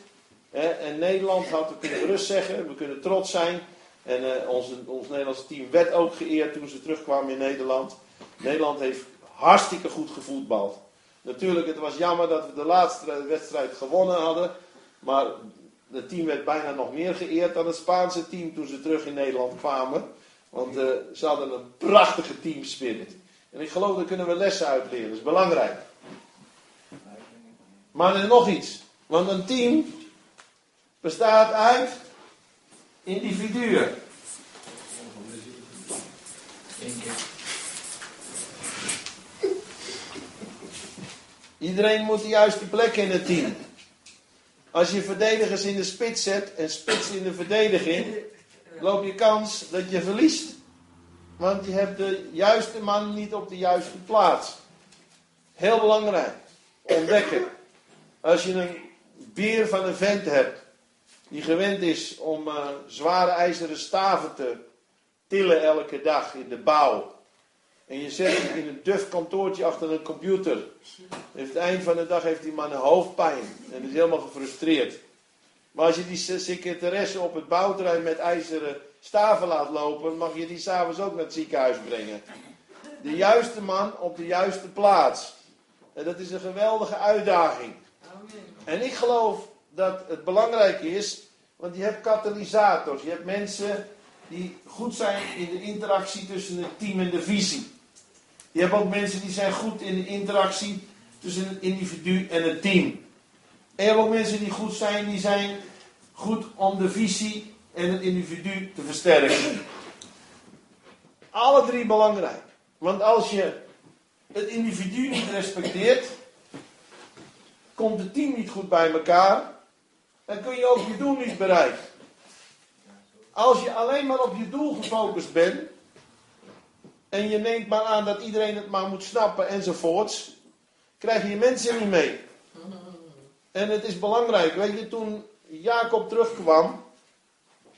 En Nederland had, we kunnen rust zeggen, we kunnen trots zijn. En uh, ons Nederlandse team werd ook geëerd toen ze terugkwamen in Nederland. Nederland heeft hartstikke goed gevoetbald. Natuurlijk, het was jammer dat we de laatste wedstrijd gewonnen hadden. Maar het team werd bijna nog meer geëerd dan het Spaanse team toen ze terug in Nederland kwamen. Want uh, ze hadden een prachtige teamspirit. En ik geloof, daar kunnen we lessen uit leren. Dat is belangrijk. Maar er nog iets. Want een team bestaat uit individuen. Iedereen moet de juiste plek in het team. Als je verdedigers in de spits zet en spits in de verdediging, loop je kans dat je verliest. Want je hebt de juiste man niet op de juiste plaats. Heel belangrijk. Ontdekken. Als je een beer van een vent hebt, die gewend is om uh, zware ijzeren staven te tillen elke dag in de bouw. En je zet hem in een duf kantoortje achter een computer. En het eind van de dag heeft die man een hoofdpijn. En is helemaal gefrustreerd. Maar als je die secretaresse op het bouwterrein met ijzeren staven laat lopen, mag je die s'avonds ook naar het ziekenhuis brengen. De juiste man op de juiste plaats. En dat is een geweldige uitdaging. En ik geloof dat het belangrijk is, want je hebt katalysators. Je hebt mensen die goed zijn in de interactie tussen het team en de visie. Je hebt ook mensen die zijn goed in de interactie tussen het individu en het team. En je hebt ook mensen die goed zijn, die zijn goed om de visie en het individu te versterken. Alle drie belangrijk. Want als je het individu niet respecteert, komt het team niet goed bij elkaar, dan kun je ook je doel niet bereiken. Als je alleen maar op je doel gefocust bent, en je neemt maar aan dat iedereen het maar moet snappen enzovoorts, krijg je mensen niet mee. En het is belangrijk, weet je, toen Jacob terugkwam,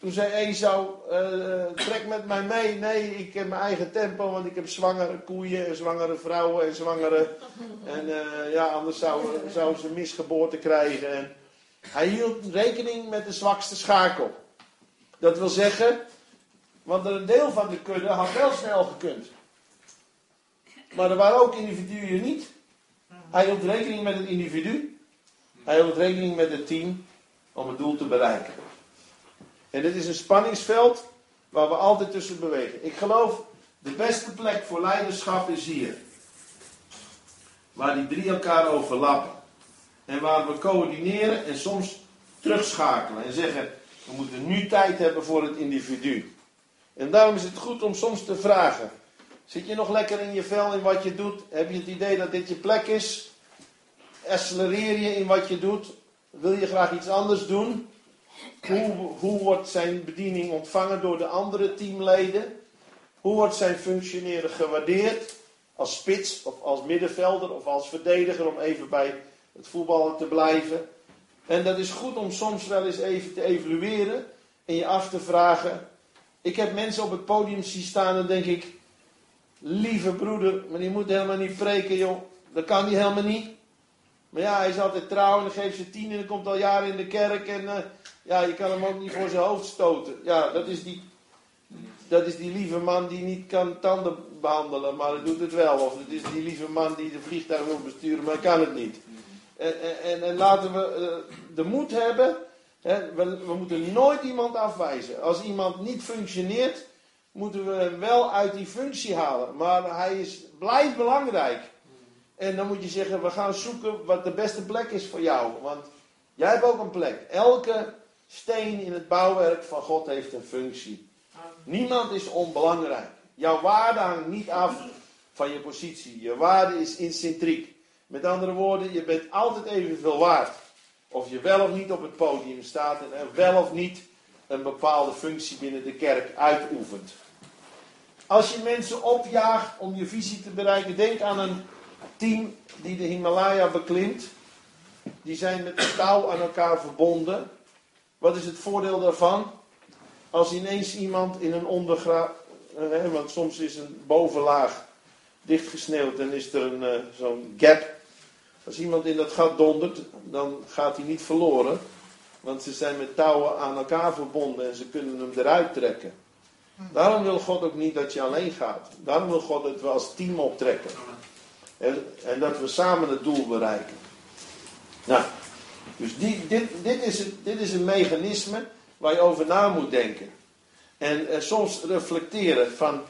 toen zei Esau, uh, trek met mij mee. Nee, ik heb mijn eigen tempo, want ik heb zwangere koeien en zwangere vrouwen en zwangere... En uh, ja, anders zouden zou ze misgeboorte krijgen. En hij hield rekening met de zwakste schakel. Dat wil zeggen, want een deel van de kudde had wel snel gekund. Maar er waren ook individuen niet. Hij hield rekening met het individu. Hij hield rekening met het team om het doel te bereiken. En dit is een spanningsveld waar we altijd tussen bewegen. Ik geloof, de beste plek voor leiderschap is hier. Waar die drie elkaar overlappen. En waar we coördineren en soms terugschakelen. En zeggen, we moeten nu tijd hebben voor het individu. En daarom is het goed om soms te vragen. Zit je nog lekker in je vel in wat je doet? Heb je het idee dat dit je plek is? Accelereer je in wat je doet? Wil je graag iets anders doen? Hoe, hoe wordt zijn bediening ontvangen door de andere teamleden? Hoe wordt zijn functioneren gewaardeerd? Als spits of als middenvelder of als verdediger om even bij het voetballen te blijven. En dat is goed om soms wel eens even te evalueren en je af te vragen. Ik heb mensen op het podium zien staan en denk ik, lieve broeder, maar die moet helemaal niet preken joh. Dat kan hij helemaal niet. Maar ja, hij is altijd trouw en dan geeft ze tien en dan komt al jaren in de kerk en eh, ja, je kan hem ook niet voor zijn hoofd stoten. Ja, dat is die, dat is die lieve man die niet kan tanden behandelen, maar hij doet het wel. Of het is die lieve man die de vliegtuig wil besturen, maar kan het niet. En, en, en laten we uh, de moed hebben. Hè, we, we moeten nooit iemand afwijzen. Als iemand niet functioneert, moeten we hem wel uit die functie halen. Maar hij is, blijft belangrijk. En dan moet je zeggen, we gaan zoeken wat de beste plek is voor jou. Want jij hebt ook een plek. Elke steen in het bouwwerk van God heeft een functie. Niemand is onbelangrijk. Jouw waarde hangt niet af van je positie. Je waarde is incentriek. Met andere woorden, je bent altijd evenveel waard. Of je wel of niet op het podium staat en wel of niet een bepaalde functie binnen de kerk uitoefent. Als je mensen opjaagt om je visie te bereiken, denk aan een team die de Himalaya beklimt. Die zijn met touw aan elkaar verbonden. Wat is het voordeel daarvan? Als ineens iemand in een ondergraaf, eh, want soms is een bovenlaag dichtgesneeuwd en is er een, uh, zo'n gap. Als iemand in dat gat dondert, dan gaat hij niet verloren. Want ze zijn met touwen aan elkaar verbonden en ze kunnen hem eruit trekken. Daarom wil God ook niet dat je alleen gaat. Daarom wil God dat we als team optrekken. En, en dat we samen het doel bereiken. Nou, dus die, dit, dit, is het, dit is een mechanisme waar je over na moet denken. En eh, soms reflecteren van,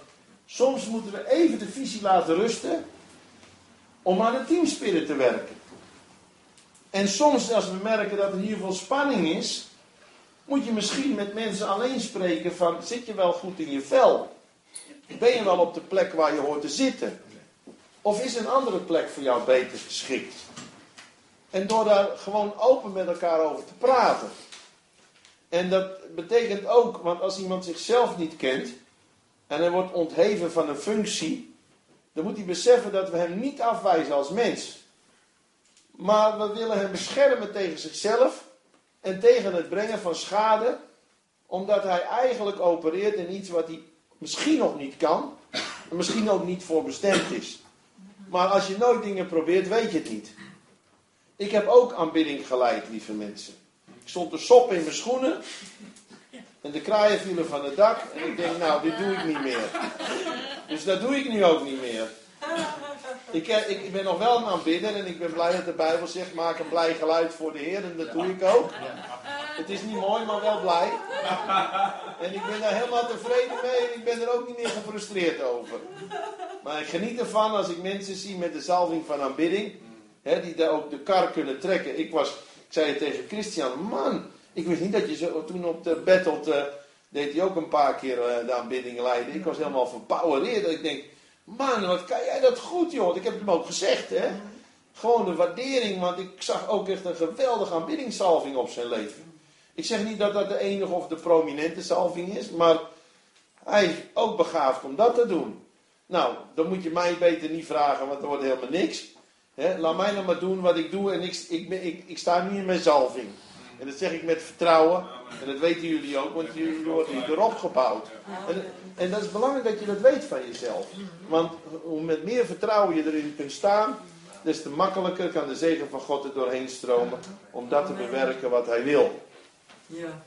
soms moeten we even de visie laten rusten om aan de teamspirit te werken. En soms als we merken dat er hier veel spanning is, moet je misschien met mensen alleen spreken van, zit je wel goed in je vel? Ben je wel op de plek waar je hoort te zitten? Of is een andere plek voor jou beter geschikt? En door daar gewoon open met elkaar over te praten. En dat betekent ook, want als iemand zichzelf niet kent en hij wordt ontheven van een functie, dan moet hij beseffen dat we hem niet afwijzen als mens. Maar we willen hem beschermen tegen zichzelf en tegen het brengen van schade, omdat hij eigenlijk opereert in iets wat hij misschien nog niet kan, en misschien ook niet voor bestemd is. Maar als je nooit dingen probeert, weet je het niet. Ik heb ook aanbidding geleid, lieve mensen. Ik stond de sop in mijn schoenen. En de kraaien vielen van het dak. En ik denk, nou, dit doe ik niet meer. Dus dat doe ik nu ook niet meer. Ik, eh, ik, ben nog wel een aanbidder en ik ben blij dat de Bijbel zegt: maak een blij geluid voor de Heer. En dat doe ik ook. Het is niet mooi, maar wel blij. En ik ben daar helemaal tevreden mee en ik ben er ook niet meer gefrustreerd over. Maar ik geniet ervan als ik mensen zie met de zalving van aanbidding, hè, die daar ook de kar kunnen trekken. Ik, was, ik zei tegen Christian: man, ik wist niet dat je zo, toen op de battle uh, deed hij ook een paar keer uh, de aanbidding leiden. Ik was helemaal verbouwereerd. Ik denk Man, wat kan jij dat goed, joh. Ik heb hem ook gezegd, hè. Gewoon de waardering, want ik zag ook echt een geweldige aanbiddingsalving op zijn leven. Ik zeg niet dat dat de enige of de prominente salving is, maar hij is ook begaafd om dat te doen. Nou, dan moet je mij beter niet vragen, want er wordt helemaal niks. laat mij nou maar doen wat ik doe en ik, ik, ik, ik sta nu in mijn salving. En dat zeg ik met vertrouwen. En dat weten jullie ook, want jullie worden hier erop gebouwd. En, en dat is belangrijk dat je dat weet van jezelf. Want hoe met meer vertrouwen je erin kunt staan, des te makkelijker kan de zegen van God er doorheen stromen. Om dat te bewerken wat hij wil. Ja.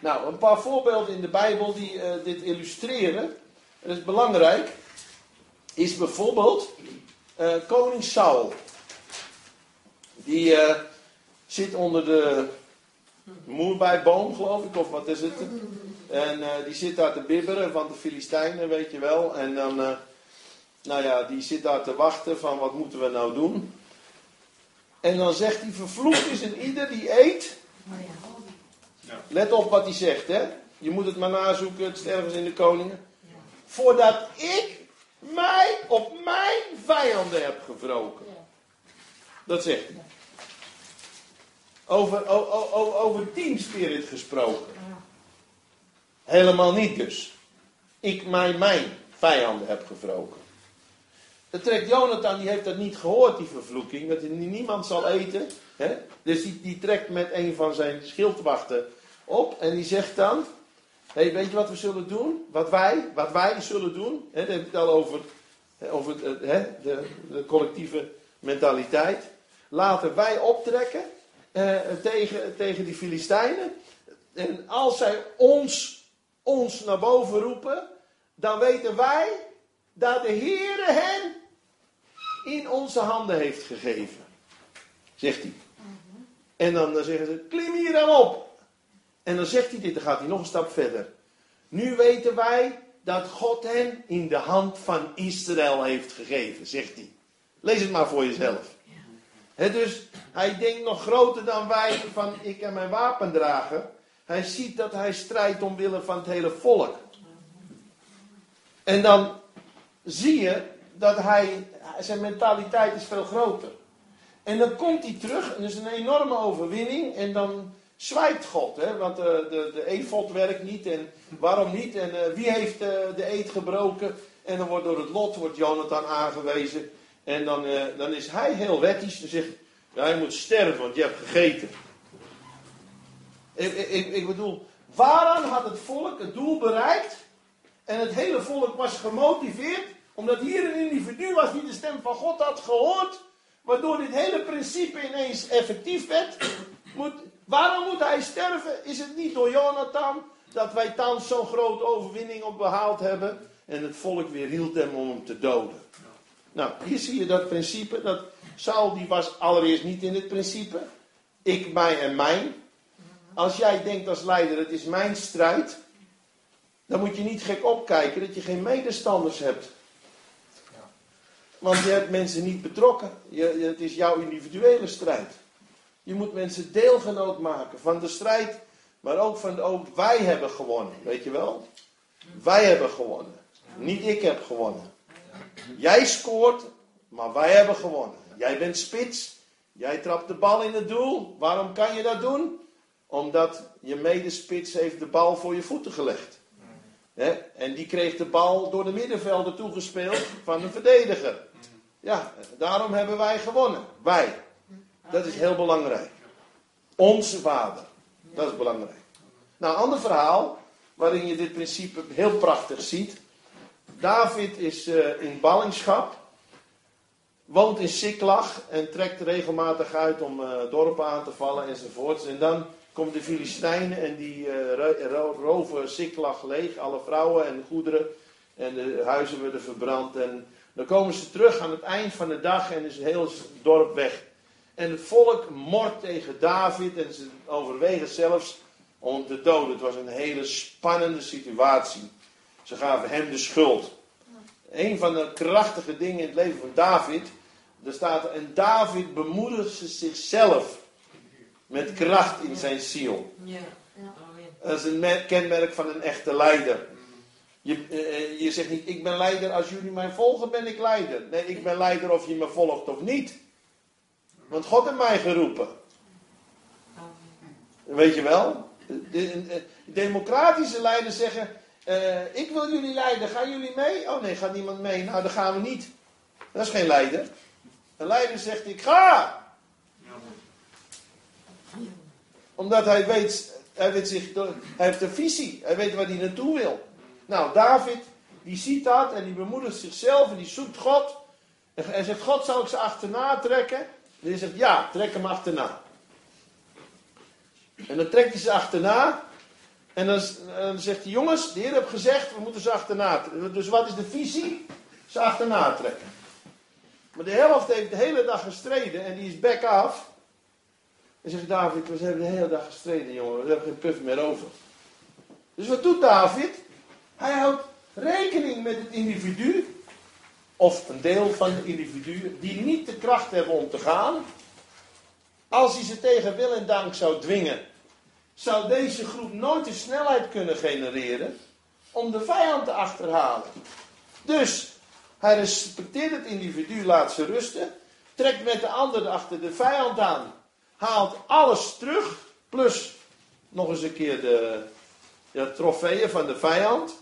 Nou, een paar voorbeelden in de Bijbel die uh, dit illustreren. Dat is belangrijk. Is bijvoorbeeld uh, koning Saul. Die uh, zit onder de moerbijboom, geloof ik, of wat is het? En uh, die zit daar te bibberen van de Filistijnen, weet je wel. En dan, uh, nou ja, die zit daar te wachten van wat moeten we nou doen. En dan zegt hij, vervloekt is een ieder die eet. Let op wat hij zegt, hè. Je moet het maar nazoeken, het is ergens in de koningen. Voordat ik mij op mijn vijanden heb gewroken. Dat zegt hij. Over, over, over teamspirit gesproken. Helemaal niet dus. Ik, mij, mijn. vijanden hebt gewroken. Dat trekt Jonathan, die heeft dat niet gehoord, die vervloeking, dat niemand zal eten. Hè? Dus die, trekt met een van zijn schildwachten op en die zegt dan, hey, weet je wat we zullen doen? Wat wij, wat wij zullen doen, hè, dat heeft het al over, over hè, de, de collectieve mentaliteit. Laten wij optrekken eh, tegen, tegen die Filistijnen. En als zij ons, ons naar boven roepen, dan weten wij dat de Heere hen in onze handen heeft gegeven. Zegt hij. En dan, dan zeggen ze, klim hier dan op. En dan zegt hij dit, dan gaat hij nog een stap verder. Nu weten wij dat God hen in de hand van Israël heeft gegeven, zegt hij. Lees het maar voor jezelf. dus hij denkt nog groter dan wij van ik en mijn wapendrager. Hij ziet dat hij strijdt omwille van het hele volk. En dan zie je dat hij, zijn mentaliteit is veel groter. En dan komt hij terug, en is een enorme overwinning, en dan zwijgt God, hè, want de, de, de efot werkt niet, en waarom niet, en uh, wie heeft uh, de eed gebroken, en dan wordt door het lot, wordt Jonathan aangewezen, en dan, dan is hij heel wettisch, en zegt, je moet sterven, want je hebt gegeten. Ik, ik, ik bedoel, waaraan had het volk het doel bereikt, en het hele volk was gemotiveerd, omdat hier een individu was die de stem van God had gehoord, waardoor dit hele principe ineens effectief werd. Moet, waarom moet hij sterven? Is het niet door Jonathan dat wij thans zo'n grote overwinning op behaald hebben en het volk weer hield hem om hem te doden? Nou, hier zie je dat principe. Dat Saul die was allereerst niet in het principe. Ik, mij en mijn. Als jij denkt als leider, het is mijn strijd, dan moet je niet gek opkijken dat je geen medestanders hebt. Want je hebt mensen niet betrokken. Je, het is jouw individuele strijd. Je moet mensen deelgenoot maken van de strijd, maar ook van ook wij hebben gewonnen. Weet je wel? Wij hebben gewonnen. Niet ik heb gewonnen. Jij scoort, maar wij hebben gewonnen. Jij bent spits. Jij trapt de bal in het doel. Waarom kan je dat doen? Omdat je medespits heeft de bal voor je voeten gelegd. En die kreeg de bal door de middenvelden toegespeeld van een verdediger. Ja, daarom hebben wij gewonnen. Wij. Dat is heel belangrijk. Onze vader. Dat is belangrijk. Nou, ander verhaal waarin je dit principe heel prachtig ziet. David is uh, in ballingschap, woont in Siklag en trekt regelmatig uit om uh, dorpen aan te vallen enzovoorts. En dan komen de Filistijnen en die uh, roven Siklag leeg, alle vrouwen en goederen. En de huizen worden verbrand en dan komen ze terug aan het eind van de dag en is het hele dorp weg. En het volk mort tegen David en ze overwegen zelfs om te doden. Het was een hele spannende situatie. Ze gaven hem de schuld. Een van de krachtige dingen in het leven van David, er staat, en David bemoedigde zichzelf met kracht in zijn ziel. Dat is een kenmerk van een echte leider. Je, uh, je zegt niet, ik ben leider als jullie mij volgen, ben ik leider. Nee, ik ben leider of je me volgt of niet. Want God heeft mij geroepen. Weet je wel? De, de, democratische leiders zeggen, uh, ik wil jullie leiden, gaan jullie mee? Oh nee, gaat niemand mee? Nou, dan gaan we niet. Dat is geen leider. Een leider zegt, ik ga. Omdat hij weet, hij weet zich, hij heeft een visie, hij weet waar hij naartoe wil. Nou, David, die ziet dat en die bemoedigt zichzelf en die zoekt God. En zegt, God, zal ik ze achterna trekken? En hij zegt, ja, trek hem achterna. En dan trekt hij ze achterna. En dan, dan zegt hij, jongens, de Heer heeft gezegd, we moeten ze achterna trekken. Dus wat is de visie? Ze achterna trekken. Maar de helft heeft de hele dag gestreden en die is back af. En zegt David, we hebben de hele dag gestreden, jongen. We hebben geen puff meer over. Dus wat doet David? Hij houdt rekening met het individu, of een deel van de individuen, die niet de kracht hebben om te gaan. Als hij ze tegen wil en dank zou dwingen, zou deze groep nooit de snelheid kunnen genereren om de vijand te achterhalen. Dus hij respecteert het individu, laat ze rusten, trekt met de ander achter de vijand aan, haalt alles terug, plus nog eens een keer de, de trofeeën van de vijand.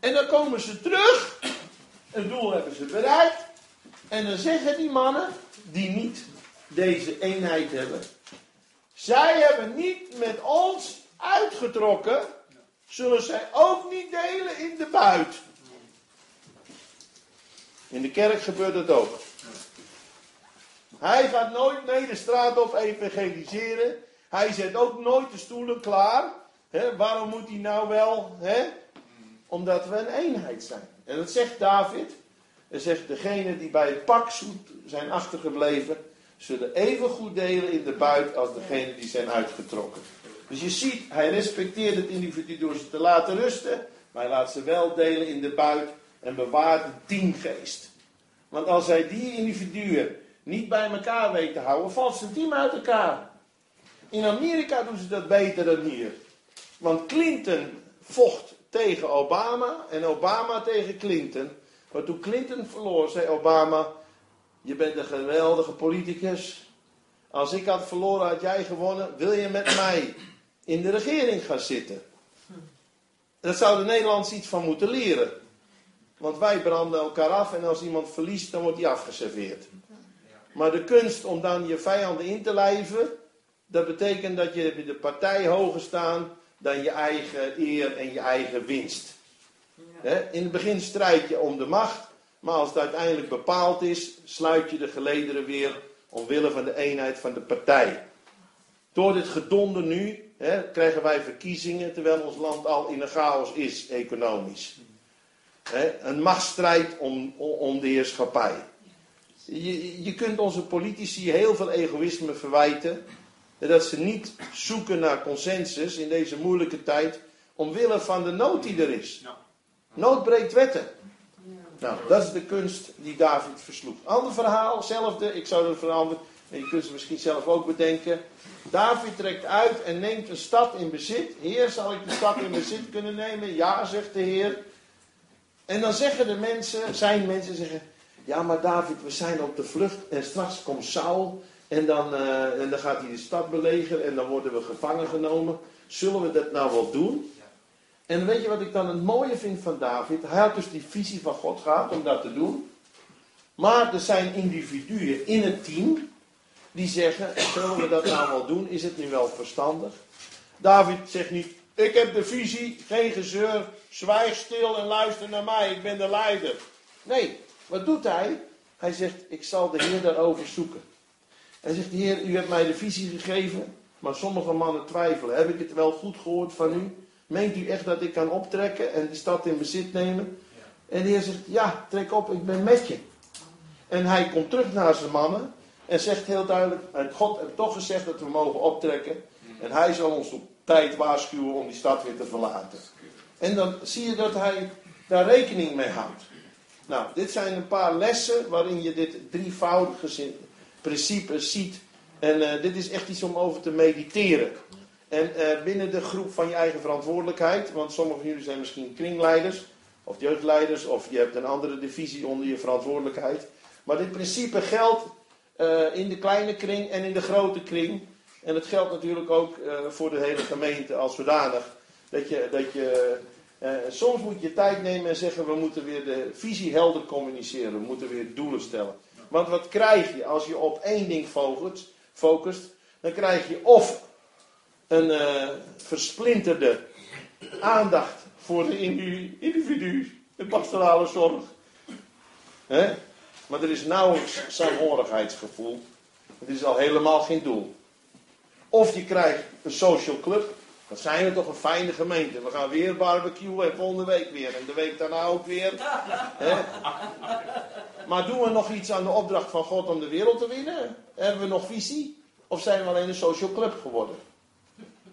En dan komen ze terug. Het doel hebben ze bereikt. En dan zeggen die mannen, die niet deze eenheid hebben. Zij hebben niet met ons uitgetrokken. Zullen zij ook niet delen in de buit. In de kerk gebeurt het ook. Hij gaat nooit mee de straat op evangeliseren. Hij zet ook nooit de stoelen klaar. Waarom moet hij nou wel? Omdat we een eenheid zijn. En dat zegt David. Hij zegt, degenen die bij het pakzoet zijn achtergebleven, zullen even goed delen in de buit als degenen die zijn uitgetrokken. Dus je ziet, hij respecteert het individu door ze te laten rusten, maar hij laat ze wel delen in de buit en bewaart de teamgeest. Want als hij die individuen niet bij elkaar weet te houden, valt zijn team uit elkaar. In Amerika doen ze dat beter dan hier. Want Clinton vocht tegen Obama en Obama tegen Clinton. Maar toen Clinton verloor, zei Obama: Je bent een geweldige politicus. Als ik had verloren, had jij gewonnen. Wil je met mij in de regering gaan zitten? Dat zou de Nederlanders iets van moeten leren. Want wij branden elkaar af en als iemand verliest, dan wordt hij afgeserveerd. Maar de kunst om dan je vijanden in te lijven, dat betekent dat je de partij hoger staan dan je eigen eer en je eigen winst. In het begin strijd je om de macht, maar als het uiteindelijk bepaald is, sluit je de gelederen weer omwille van de eenheid van de partij. Door dit gedonder nu krijgen wij verkiezingen, terwijl ons land al in een chaos is, economisch. Een machtsstrijd om, om de heerschappij. Je, je kunt onze politici heel veel egoïsme verwijten. Dat ze niet zoeken naar consensus in deze moeilijke tijd. Omwille van de nood die er is. Nood breekt wetten. Nou, dat is de kunst die David versloeg. Ander verhaal, hetzelfde. Ik zou het veranderen. En je kunt ze misschien zelf ook bedenken. David trekt uit en neemt een stad in bezit. Heer, zal ik de stad in bezit kunnen nemen? Ja, zegt de Heer. En dan zeggen de mensen, zijn mensen zeggen. Ja, maar David, we zijn op de vlucht. En straks komt Saul. En dan, eh, en dan gaat hij de stad belegeren. En dan worden we gevangen genomen. Zullen we dat nou wel doen? En weet je wat ik dan het mooie vind van David? Hij had dus die visie van God gehad om dat te doen. Maar er zijn individuen in het team die zeggen: Zullen we dat nou wel doen? Is het nu wel verstandig? David zegt niet: Ik heb de visie, geen gezeur, zwijg stil en luister naar mij, ik ben de leider. Nee, wat doet hij? Hij zegt: Ik zal de Heer daarover zoeken. Hij zegt: Heer, u hebt mij de visie gegeven, maar sommige mannen twijfelen. Heb ik het wel goed gehoord van u? Meent u echt dat ik kan optrekken en de stad in bezit nemen? En de Heer zegt, ja, trek op, ik ben met je. En hij komt terug naar zijn mannen en zegt heel duidelijk, God heeft toch gezegd dat we mogen optrekken. En hij zal ons op tijd waarschuwen om die stad weer te verlaten. En dan zie je dat hij daar rekening mee houdt. Nou, dit zijn een paar lessen waarin je dit drievoudige principe ziet. En uh, dit is echt iets om over te mediteren. En uh, binnen de groep van je eigen verantwoordelijkheid, want sommigen van jullie zijn misschien kringleiders of jeugdleiders, of je hebt een andere divisie onder je verantwoordelijkheid. Maar dit principe geldt uh, in de kleine kring en in de grote kring. En het geldt natuurlijk ook voor de hele gemeente als zodanig. Dat je, dat je soms moet je tijd nemen en zeggen: we moeten weer de visie helder communiceren, we moeten weer doelen stellen. Want wat krijg je als je op één ding focust? focust dan krijg je of een uh, versplinterde aandacht voor de individu, de pastorale zorg. Maar er is nauwelijks saamhorigheidsgevoel. Het is al helemaal geen doel. Of je krijgt een social club. Dat zijn we toch een fijne gemeente. We gaan weer barbecuen en volgende week weer. En de week daarna ook weer. Maar doen we nog iets aan de opdracht van God om de wereld te winnen? Hebben we nog visie? Of zijn we alleen een social club geworden?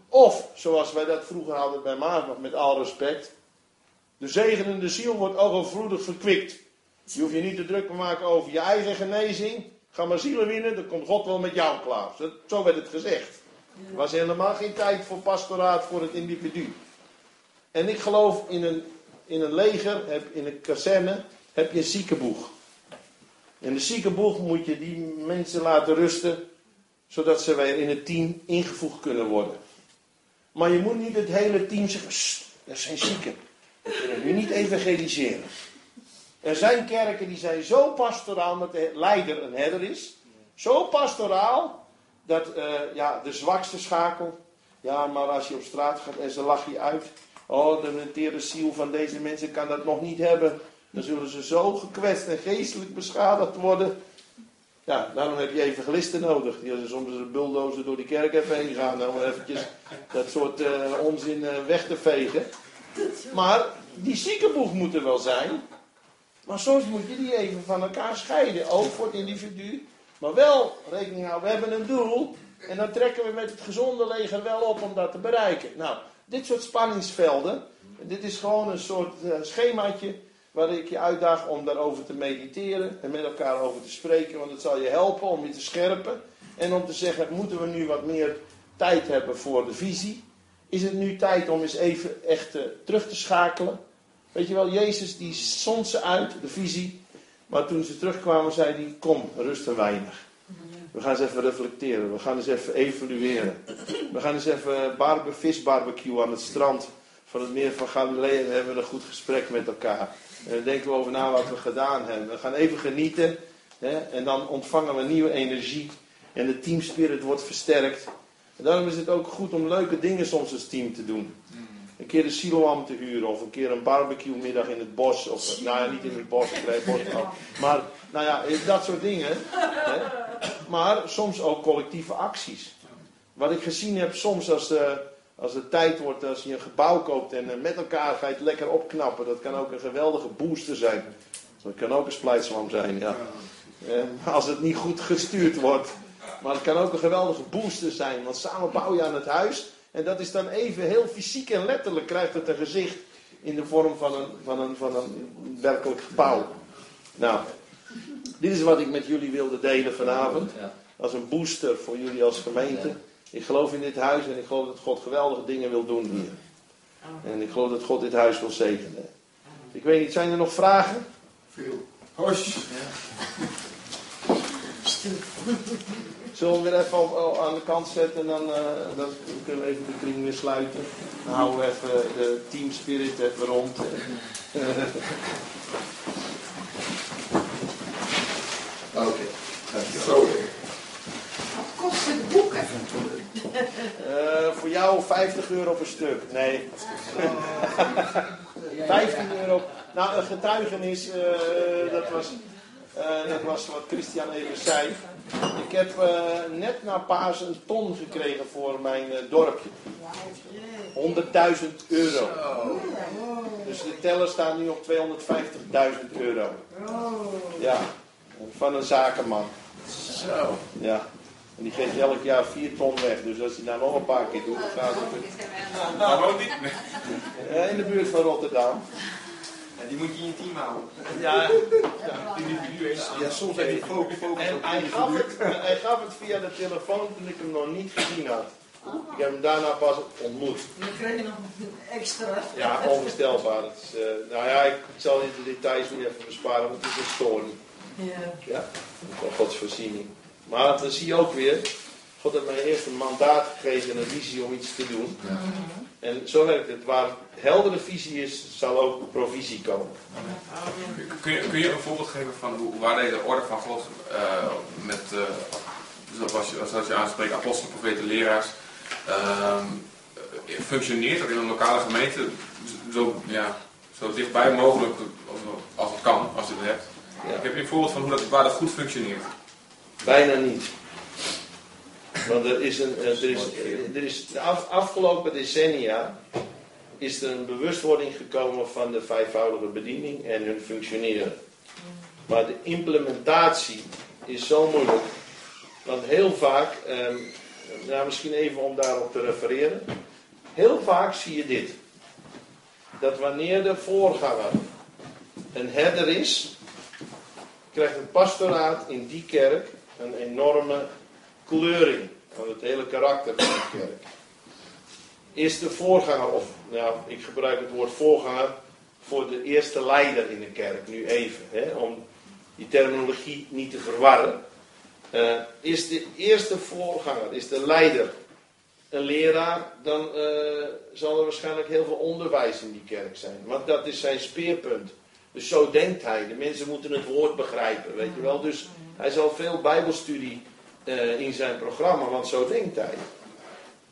Of, zoals wij dat vroeger hadden bij Maarten, met al respect. De zegenende ziel wordt overvloedig verkwikt. Je hoeft je niet te druk te maken over je eigen genezing. Ga maar zielen winnen, dan komt God wel met jou klaar. Zo werd het gezegd. Er was helemaal geen tijd voor pastoraat voor het individu. En ik geloof in een, in een leger, in een kazerne, heb je een ziekenboeg. In de ziekenboeg moet je die mensen laten rusten, zodat ze weer in het team ingevoegd kunnen worden. Maar je moet niet het hele team zeggen, dat zijn zieken. We nu niet evangeliseren. Er zijn kerken die zijn zo pastoraal dat de leider een herder is. Zo pastoraal dat eh, ja, de zwakste schakel. Ja, maar als je op straat gaat en ze lachen je uit. Oh, de menteerde ziel van deze mensen kan dat nog niet hebben. Dan zullen ze zo gekwetst en geestelijk beschadigd worden. Ja, daarom heb je evangelisten nodig. Die als soms een bulldozer door die kerk even heen gaan. Om eventjes dat soort eh, onzin eh, weg te vegen. Maar die ziekenboeg moet er wel zijn. Maar soms moet je die even van elkaar scheiden. Ook voor het individu. Maar wel rekening houden, we hebben een doel. En dan trekken we met het gezonde leger wel op om dat te bereiken. Nou, dit soort spanningsvelden. Dit is gewoon een soort uh, schemaatje waar ik je uitdaag om daarover te mediteren en met elkaar over te spreken. Want het zal je helpen om je te scherpen. En om te zeggen, moeten we nu wat meer tijd hebben voor de visie? Is het nu tijd om eens even echt uh, terug te schakelen? Weet je wel, Jezus die zond ze uit, de visie. Maar toen ze terugkwamen, zei hij: Kom, rust een weinig. We gaan eens even reflecteren. We gaan eens even evalueren. We gaan eens even barbe, visbarbecue aan het strand van het meer van Galilea. En hebben we een goed gesprek met elkaar. En dan denken we over na wat we gedaan hebben. We gaan even genieten. Hè, en dan ontvangen we nieuwe energie. En de teamspirit wordt versterkt. En daarom is het ook goed om leuke dingen soms als team te doen. Een keer de Siloam te huren of een keer een barbecue middag in het bos. Of, nou ja, niet in het bos, ik bos Maar, nou ja, dat soort dingen. Hè. Maar soms ook collectieve acties. Wat ik gezien heb soms als, de, als het tijd wordt, als je een gebouw koopt en met elkaar ga je het lekker opknappen. Dat kan ook een geweldige booster zijn. Dat kan ook een splijtswam zijn, ja. als het niet goed gestuurd wordt. Maar het kan ook een geweldige booster zijn. Want samen bouw je aan het huis. En dat is dan even heel fysiek en letterlijk krijgt het een gezicht in de vorm van een, van een, van een werkelijk gebouw. Nou, dit is wat ik met jullie wilde delen vanavond. Als een booster voor jullie als gemeente. Ik geloof in dit huis en ik geloof dat God geweldige dingen wil doen hier. En ik geloof dat God dit huis wil zegenen. Ik weet niet, zijn er nog vragen? Veel. Hos. Zullen we weer even op, aan de kant zetten en dan, uh, dan, kunnen we even de kring weer sluiten. Dan houden we even de team spirit even rond. Oké, okay. dankjewel. Wat kost het boek? Uh, voor jou 50 euro per stuk. Nee. 15 euro. Nou, een getuigenis, uh, dat was uh, dat was wat Christian even zei. Ik heb uh, net na paas een ton gekregen voor mijn uh, dorpje. 100.000 euro. Dus de teller staat nu op 250.000 euro. Ja, van een zakenman. Zo. Ja. En die geeft elk jaar 4 ton weg. Dus als hij daar nog een paar keer doet, dan gaat het. Waar woont die? in de buurt van Rotterdam. En die moet je in je team houden. Ja, ja. individu is. Ja, soms heb je focus, focus en op hij gaf, het, hij gaf het via de telefoon toen ik hem nog niet gezien had. Ik heb hem daarna pas ontmoet. Dan krijg je nog een extra. Ja, onvoorstelbaar. Het is, uh, nou ja, ik zal in de details niet even besparen, want het is een story. Ja. Ja, van Gods voorziening. Maar dan zie je ook weer, God heeft mij eerst een mandaat gegeven en een visie om iets te doen. Mhm. En zo werkt het. Waar heldere visie is, zal ook provisie komen. Kun je, kun je een voorbeeld geven van hoe, waar deze orde van God uh, met, uh, zoals, je, zoals je aanspreekt, apostelen, profeten, leraars, uh, functioneert dat in een lokale gemeente zo, ja, zo dichtbij mogelijk als, als het kan, als je het hebt. Ja. Ik heb een voorbeeld van hoe dat, waar dat goed functioneert. Bijna niet. Want er is, een, er is, er is de afgelopen decennia is er een bewustwording gekomen van de vijfvoudige bediening en hun functioneren. Maar de implementatie is zo moeilijk. Want heel vaak, eh, nou misschien even om daarop te refereren. Heel vaak zie je dit. Dat wanneer de voorganger een herder is, krijgt het pastoraat in die kerk een enorme kleuring van het hele karakter van de kerk. Is de voorganger, of nou, ik gebruik het woord voorganger voor de eerste leider in de kerk, nu even, hè, om die terminologie niet te verwarren. Uh, is de eerste voorganger, is de leider een leraar, dan eh, zal er waarschijnlijk heel veel onderwijs in die kerk zijn. Want dat is zijn speerpunt. Dus zo denkt hij. De mensen moeten het woord begrijpen, weet je wel. Dus hij zal veel bijbelstudie eh, in zijn programma, want zo denkt hij.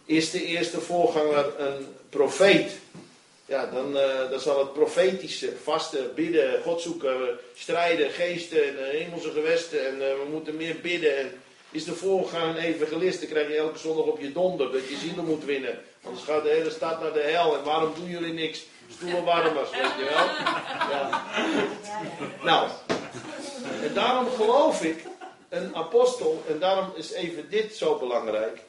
Is de eerste voorganger een profeet? Ja, dan, eh, dan zal het profetische, vaste, bidden, God zoeken, strijden, geesten en eh, hemelse gewesten en we moeten meer bidden. En is de voorganger een evangelist, dan krijg je elke zondag op je donder dat je zielen moet winnen. Anders gaat de hele stad naar de hel en waarom doen jullie niks? Stoelen warmers, weet je wel. Ja. Nou, en daarom geloof ik een apostel, en daarom is even dit zo belangrijk.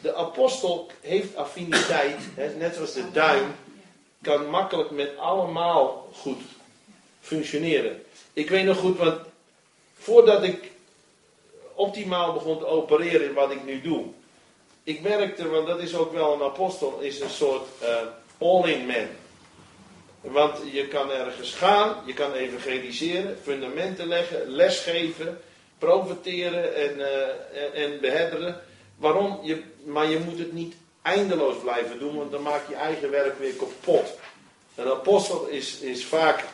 De apostel heeft affiniteit, hè, net zoals de duim, kan makkelijk met allemaal goed functioneren. Ik weet nog goed, want voordat ik optimaal begon te opereren in wat ik nu doe, ik merkte, want dat is ook wel een apostel, is een soort uh, all-in man. Want je kan ergens gaan, je kan evangeliseren, fundamenten leggen, lesgeven, profiteren en, uh, en behedderen. Waarom? Je, maar je moet het niet eindeloos blijven doen, want dan maak je eigen werk weer kapot. Een apostel is, is vaak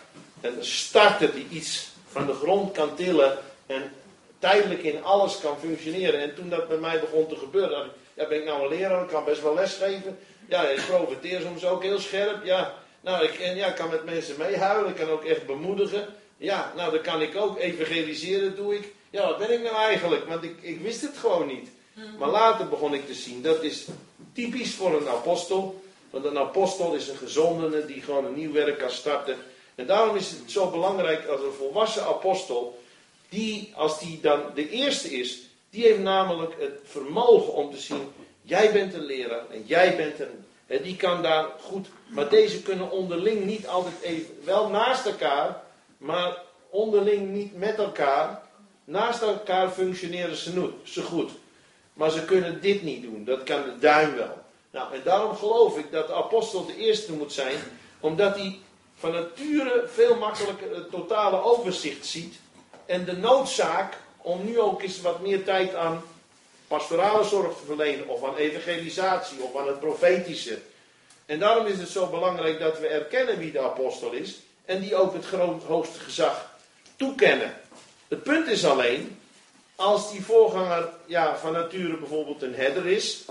een starter die iets van de grond kan tillen en tijdelijk in alles kan functioneren. En toen dat bij mij begon te gebeuren, ja, ben ik nou een leraar, ik kan best wel lesgeven. Ja, ik profiteer soms ook heel scherp. Ja, nou, ik, en ja, kan met mensen meehuilen, ik kan ook echt bemoedigen. Ja, nou, dan kan ik ook evangeliseren, doe ik. Ja, wat ben ik nou eigenlijk? Want ik, ik wist het gewoon niet. Maar later begon ik te zien, dat is typisch voor een apostel. Want een apostel is een gezondene die gewoon een nieuw werk kan starten. En daarom is het zo belangrijk als een volwassen apostel, die, als die dan de eerste is, die heeft namelijk het vermogen om te zien, jij bent een leraar en jij bent een die kan daar goed. Maar deze kunnen onderling niet altijd even. Wel naast elkaar, maar onderling niet met elkaar. Naast elkaar functioneren ze goed. Maar ze kunnen dit niet doen. Dat kan de duim wel. Nou, en daarom geloof ik dat de apostel de eerste moet zijn. Omdat hij van nature veel makkelijker het totale overzicht ziet. En de noodzaak om nu ook eens wat meer tijd aan pastorale zorg te verlenen, of aan evangelisatie, of aan het profetische. En daarom is het zo belangrijk dat we erkennen wie de apostel is, en die ook het hoogste gezag toekennen. Het punt is alleen, als die voorganger ja, van nature bijvoorbeeld een herder is,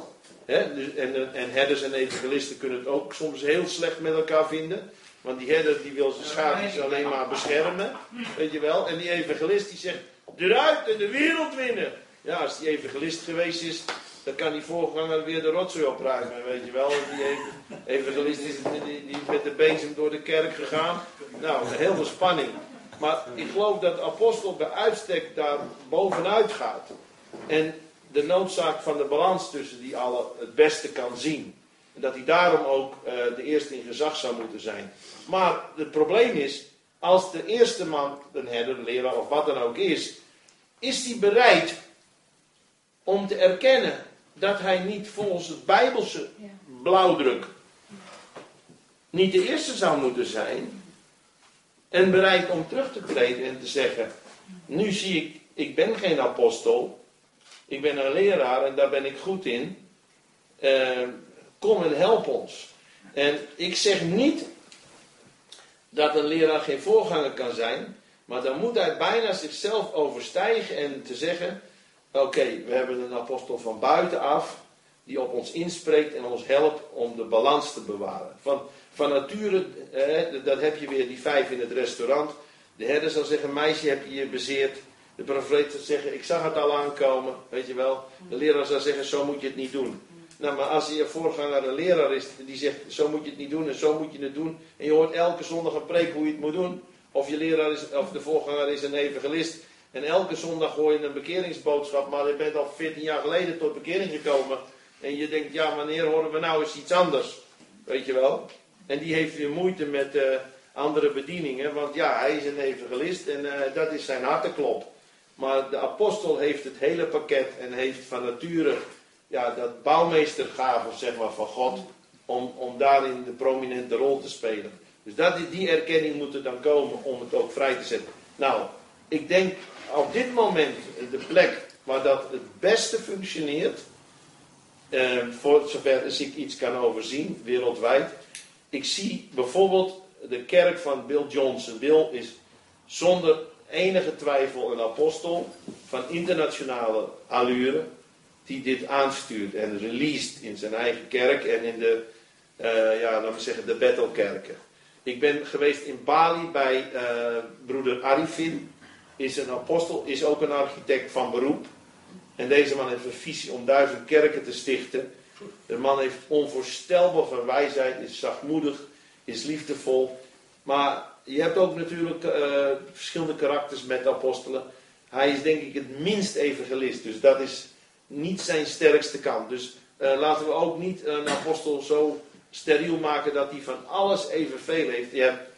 hè, dus, en, en herders en evangelisten kunnen het ook soms heel slecht met elkaar vinden. Want die herder die wil zijn schaapjes alleen maar beschermen. Weet je wel. En die evangelist die zegt, eruit en de wereld winnen. Ja, als die evangelist geweest is, dan kan die voorganger weer de rotzooi opruimen, weet je wel. Die evangelist is die, die met de bezem door de kerk gegaan. Nou, heel veel spanning. Maar ik geloof dat de apostel bij uitstek daar bovenuit gaat. En de noodzaak van de balans tussen die alle het beste kan zien. En dat hij daarom ook uh, de eerste in gezag zou moeten zijn. Maar het probleem is, als de eerste man een herder, een leraar of wat dan ook is, is hij bereid om te erkennen dat hij niet volgens het Bijbelse blauwdruk niet de eerste zou moeten zijn. En bereid om terug te treden en te zeggen: Nu zie ik, ik ben geen apostel. Ik ben een leraar en daar ben ik goed in. Uh, kom en help ons. En ik zeg niet dat een leraar geen voorganger kan zijn. Maar dan moet hij bijna zichzelf overstijgen en te zeggen: Oké, we hebben een apostel van buitenaf die op ons inspreekt en ons helpt om de balans te bewaren. Van, van nature, dat heb je weer die vijf in het restaurant. De herder zal zeggen, meisje heb je je bezeerd. De profeet zal zeggen, ik zag het al aankomen, weet je wel. De leraar zal zeggen, zo moet je het niet doen. Nou, maar als je voorganger een leraar is die zegt, zo moet je het niet doen en zo moet je het doen. En je hoort elke zondag een preek hoe je het moet doen. Of je leraar is, of de voorganger is een evangelist en elke zondag hoor je een bekeringsboodschap, maar je bent al 14 jaar geleden tot bekering gekomen. En je denkt, ja, wanneer horen we nou eens iets anders? Weet je wel? En die heeft weer moeite met uh, andere bedieningen, want ja, hij is een evangelist en uh, dat is zijn harteklop. Maar de apostel heeft het hele pakket en heeft van nature ja, dat bouwmeestergave zeg maar, van God om, om daarin de prominente rol te spelen. Dus dat, die erkenning moet er dan komen om het ook vrij te zetten. Nou, ik denk op dit moment de plek waar dat het beste functioneert, eh, voor zover als ik iets kan overzien, wereldwijd. Ik zie bijvoorbeeld de kerk van Bill Johnson. Bill is zonder enige twijfel een apostel van internationale allure, die dit aanstuurt en released in zijn eigen kerk en in de, eh, ja, laten we zeggen, de Bethelkerken. Ik ben geweest in Bali bij eh, broeder Arifin, is een apostel, is ook een architect van beroep. En deze man heeft een visie om duizend kerken te stichten. De man heeft onvoorstelbaar van wijsheid, is zachtmoedig, is liefdevol. Maar je hebt ook natuurlijk eh, verschillende karakters met apostelen. Hij is denk ik het minst evangelist, dus dat is niet zijn sterkste kant. Dus eh, laten we ook niet een apostel zo steriel maken dat hij van alles evenveel heeft. Je hebt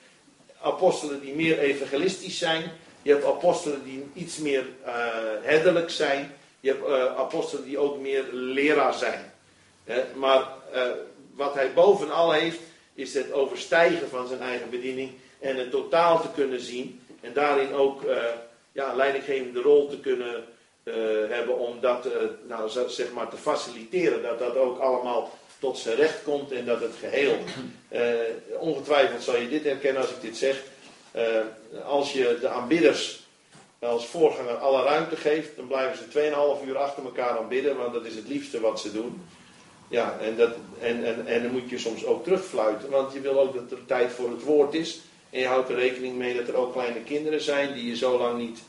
apostelen die meer evangelistisch zijn. Je hebt apostelen die iets meer uh, herderlijk zijn. Je hebt apostelen die ook meer leraar zijn. Maar uh, wat hij bovenal heeft, is het overstijgen van zijn eigen bediening en het totaal te kunnen zien. En daarin ook ja, leidinggevende rol te kunnen hebben om dat nou, zeg maar te faciliteren. Dat dat ook allemaal tot zijn recht komt en dat het geheel. ongetwijfeld zal je dit herkennen als ik dit zeg. als je de aanbidders als voorganger alle ruimte geeft, dan blijven ze 2,5 uur achter elkaar aanbidden, want dat is het liefste wat ze doen. Ja, en, dat, en, en, en dan moet je soms ook terugfluiten, want je wil ook dat er tijd voor het woord is. En je houdt er rekening mee dat er ook kleine kinderen zijn die je zo lang niet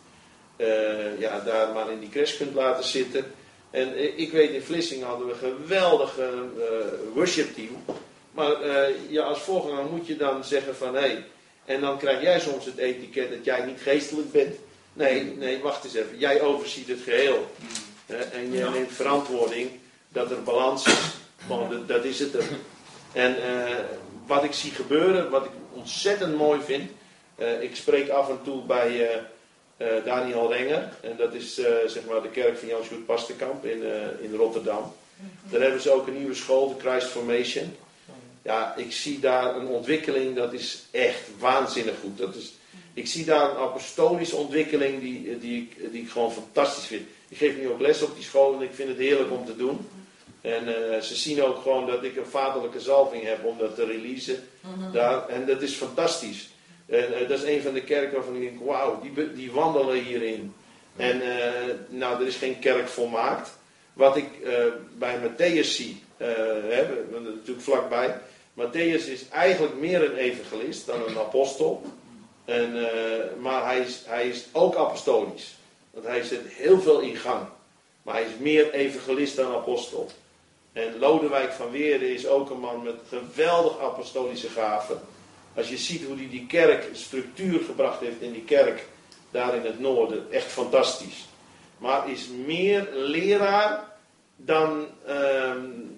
uh, ja, daar maar in die crash kunt laten zitten. En ik weet, in Vlissingen hadden we een geweldig uh, worship team. Maar uh, ja, als voorganger moet je dan zeggen van hé, hey, en dan krijg jij soms het etiket dat jij niet geestelijk bent. Nee, nee, wacht eens even. Jij overziet het geheel. en je neemt verantwoording dat er balans is. Dat, is het er. En uh, wat ik zie gebeuren, wat ik ontzettend mooi vind. Uh, ik spreek af en toe bij uh, Daniel Renger. En dat is zeg maar de kerk van Jan Sjoerd Pastenkamp in, in Rotterdam. Daar hebben ze ook een nieuwe school, de Christ Formation. Ja, ik zie daar een ontwikkeling, dat is echt waanzinnig goed. Dat is, ik zie daar een apostolische ontwikkeling die, die, ik, die ik gewoon fantastisch vind. Ik geef nu ook les op die school en ik vind het heerlijk om te doen. En uh, ze zien ook gewoon dat ik een vaderlijke zalving heb om dat te releasen. Mm-hmm. daar, en dat is fantastisch. En uh, dat is een van de kerken waarvan ik denk, wauw, die, die wandelen hierin. En uh, nou, er is geen kerk volmaakt. Wat ik bij Matthäus zie, hè, natuurlijk vlakbij. Matthäus is eigenlijk meer een evangelist dan een apostel. En, uh, maar hij is, hij is ook apostolisch. Want hij zet heel veel in gang. Maar hij is meer evangelist dan apostel. En Lodewijk van Weerde is ook een man met geweldig apostolische gaven. Als je ziet hoe hij die kerk structuur gebracht heeft in die kerk daar in het noorden, echt fantastisch. Maar is meer leraar dan, uh,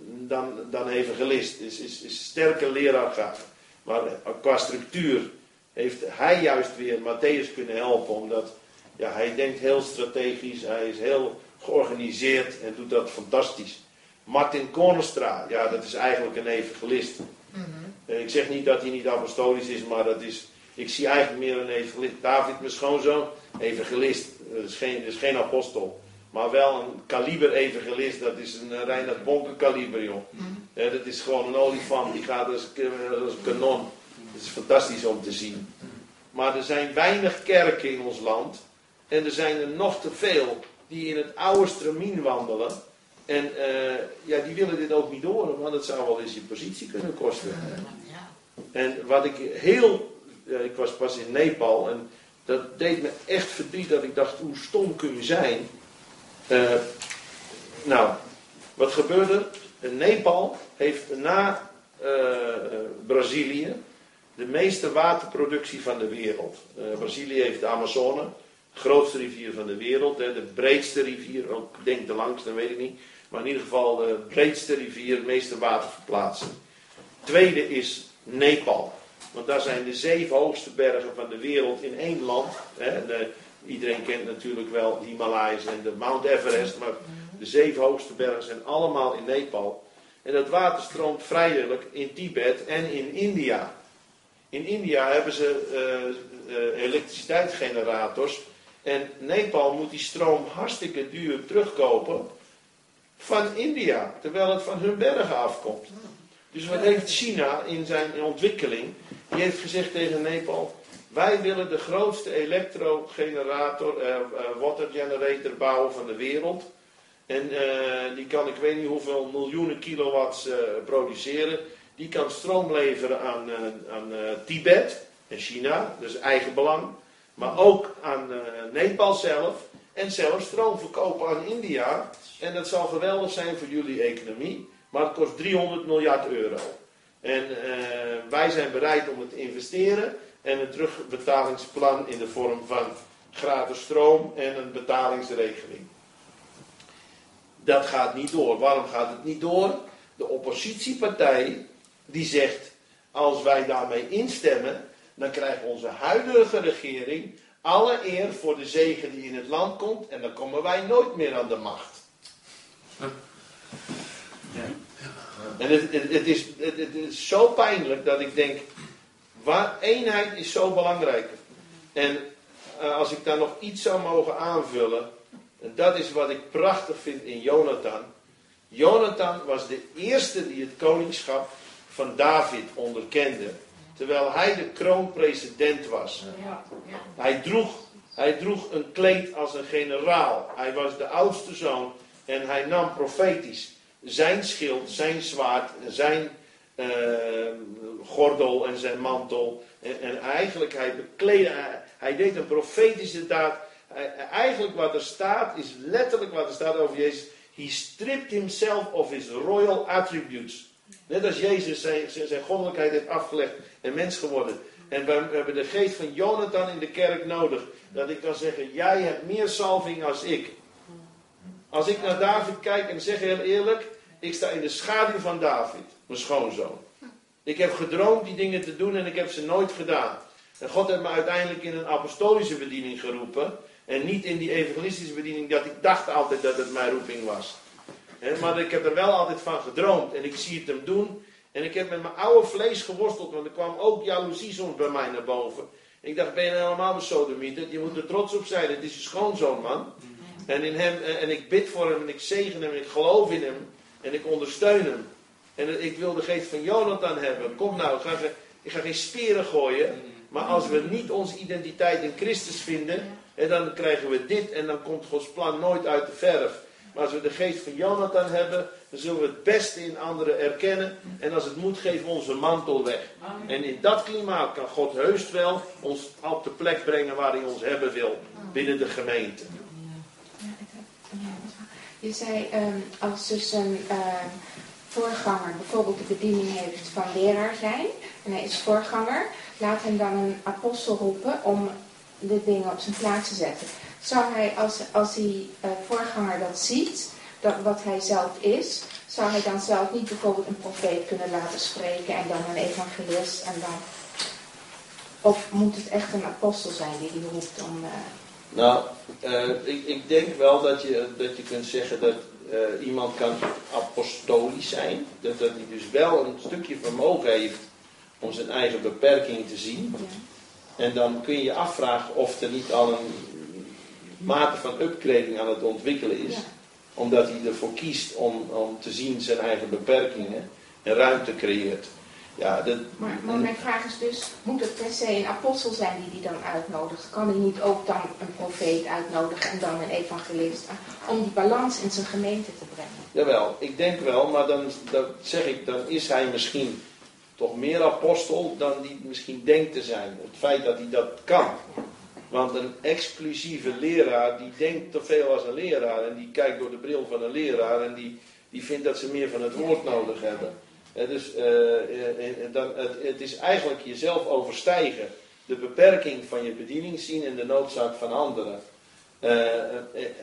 dan, dan evangelist. Is, is, is sterke leraargaven. Maar qua structuur heeft hij juist weer Matthäus kunnen helpen. Omdat ja, hij denkt heel strategisch, hij is heel georganiseerd en doet dat fantastisch. Martin Kornestra, ja, dat is eigenlijk een evangelist. Mm Ik zeg niet dat hij niet apostolisch is, maar dat is, ik zie eigenlijk meer een evangelist. David, mijn schoonzoon, evangelist. Dat is geen, dat is geen apostel. Maar wel een kaliber evangelist, dat is een Reinhard Bonken kaliber, joh. Mm dat is gewoon een olifant, die gaat als, als een kanon. Het is fantastisch om te zien. Maar er zijn weinig kerken in ons land. En er zijn er nog te veel die in het oude stramien wandelen. En uh, ja, die willen dit ook niet horen, want het zou wel eens je positie kunnen kosten. En wat ik heel. Uh, ik was pas in Nepal en dat deed me echt verdriet dat ik dacht: hoe stom kun je zijn? Uh, nou, wat gebeurde? Nepal heeft na Brazilië de meeste waterproductie van de wereld. Uh, Brazilië heeft de Amazone, de grootste rivier van de wereld, hè, de breedste rivier, ook denk de langste, weet ik niet. Maar in ieder geval de breedste rivier, de meeste waterverplaatsing. Tweede is Nepal. Want daar zijn de zeven hoogste bergen van de wereld in één land. Hè. De, iedereen kent natuurlijk wel de Himalayas en de Mount Everest, maar de zeven hoogste bergen zijn allemaal in Nepal. En dat water stroomt vrijelijk in Tibet en in India. In India hebben ze uh, uh, elektriciteitsgenerators. En Nepal moet die stroom hartstikke duur terugkopen. van India, terwijl het van hun bergen afkomt. Dus wat heeft China in zijn ontwikkeling? Die heeft gezegd tegen Nepal: wij willen de grootste elektrogenerator, eh, eh, water generator bouwen van de wereld. En eh, die kan ik weet niet hoeveel miljoenen kilowatts eh, produceren. Die kan stroom leveren aan, eh, aan eh, Tibet en China, dus eigen belang. Maar ook aan eh, Nepal zelf. En zelfs stroom verkopen aan India. En dat zal geweldig zijn voor jullie economie. Maar het kost 300 miljard euro. En wij zijn bereid om het te investeren. En een terugbetalingsplan in de vorm van gratis stroom en een betalingsregeling. Dat gaat niet door. Waarom gaat het niet door? De oppositiepartij die zegt, als wij daarmee instemmen, dan krijgt onze huidige regering alle eer voor de zegen die in het land komt en dan komen wij nooit meer aan de macht. En het, het, het is, het, het is zo pijnlijk dat ik denk, waar, eenheid is zo belangrijk. En eh, als ik daar nog iets zou mogen aanvullen, en dat is wat ik prachtig vind in Jonathan. Jonathan was de eerste die het koningschap van David onderkende. Terwijl hij de kroonpresident was. Hij droeg, hij droeg een kleed als een generaal. Hij was de oudste zoon en hij nam profetisch zijn schild, zijn zwaard, zijn eh, gordel en zijn mantel. En, en eigenlijk hij bekleedde, hij, hij deed een profetische daad. Hij- eigenlijk wat er staat is letterlijk wat er staat over Jezus. He stripped himself of his royal attributes. Net als Jezus zijn, zijn, goddelijkheid heeft afgelegd en mens geworden. En we hebben de geest van Jonathan in de kerk nodig. Dat ik kan zeggen, jij hebt meer salving als ik. Als ik naar David kijk en zeg heel eerlijk, ik sta in de schaduw van David, mijn schoonzoon. Ik heb gedroomd die dingen te doen en ik heb ze nooit gedaan. En God heeft me uiteindelijk in een apostolische bediening geroepen. En niet in die evangelistische bediening dat ik dacht altijd dat het mijn roeping was. Maar ik heb er wel altijd van gedroomd en ik zie het hem doen. En ik heb met mijn oude vlees geworsteld, want er kwam ook jaloezie soms bij mij naar boven. En ik dacht, ben je nou helemaal een sodemieter? Je moet er trots op zijn, het is je schoonzoon man. En, in hem, en ik bid voor hem en ik zegen hem en ik geloof in hem. En ik ondersteun hem. En ik wil de geest van Jonathan hebben. Kom nou, ik ga, ik ga geen speren gooien. Maar als we niet onze identiteit in Christus vinden, en dan krijgen we dit en dan komt Gods plan nooit uit de verf. Maar als we de geest van Jonathan hebben, dan zullen we het beste in anderen erkennen. En als het moet, geven we onze mantel weg. En in dat klimaat kan God heus wel ons op de plek brengen waar hij ons hebben wil. Binnen de gemeente. Je zei, ehm, als dus een ehm, voorganger bijvoorbeeld de bediening heeft van leraar zijn, en hij is voorganger, laat hem dan een apostel roepen om de dingen op zijn plaats te zetten. Zou hij, als, als die eh, voorganger dat ziet, dat wat hij zelf is, zou hij dan zelf niet bijvoorbeeld een profeet kunnen laten spreken en dan een evangelist en dan... Of moet het echt een apostel zijn die die roept om... eh, Nou, eh, ik, ik denk wel dat je, dat je kunt zeggen dat iemand kan apostolisch zijn. Dat, dat hij dus wel een stukje vermogen heeft om zijn eigen beperking te zien. ja. En dan kun je je afvragen of er niet al een mate van upgrading aan het ontwikkelen is. Ja. Omdat hij ervoor kiest om, om te zien zijn eigen beperkingen en ruimte creëert. Ja, dat, Maar, maar mijn vraag is dus, moet het per se een apostel zijn die die dan uitnodigt? Kan hij niet ook dan een profeet uitnodigen en dan een evangelist? Om die balans in zijn gemeente te brengen. Jawel, ik denk wel, maar dan, dan zeg ik, dan is hij misschien toch meer apostel dan die misschien denkt te zijn. Het feit dat hij dat kan. Want een exclusieve leraar, die denkt te veel als een leraar. En die kijkt door de bril van een leraar en die, die vindt dat ze meer van het woord nodig hebben. Dus eh, eh, eh, dan, het, het is eigenlijk jezelf overstijgen. De beperking van je bediening zien en de noodzaak van anderen.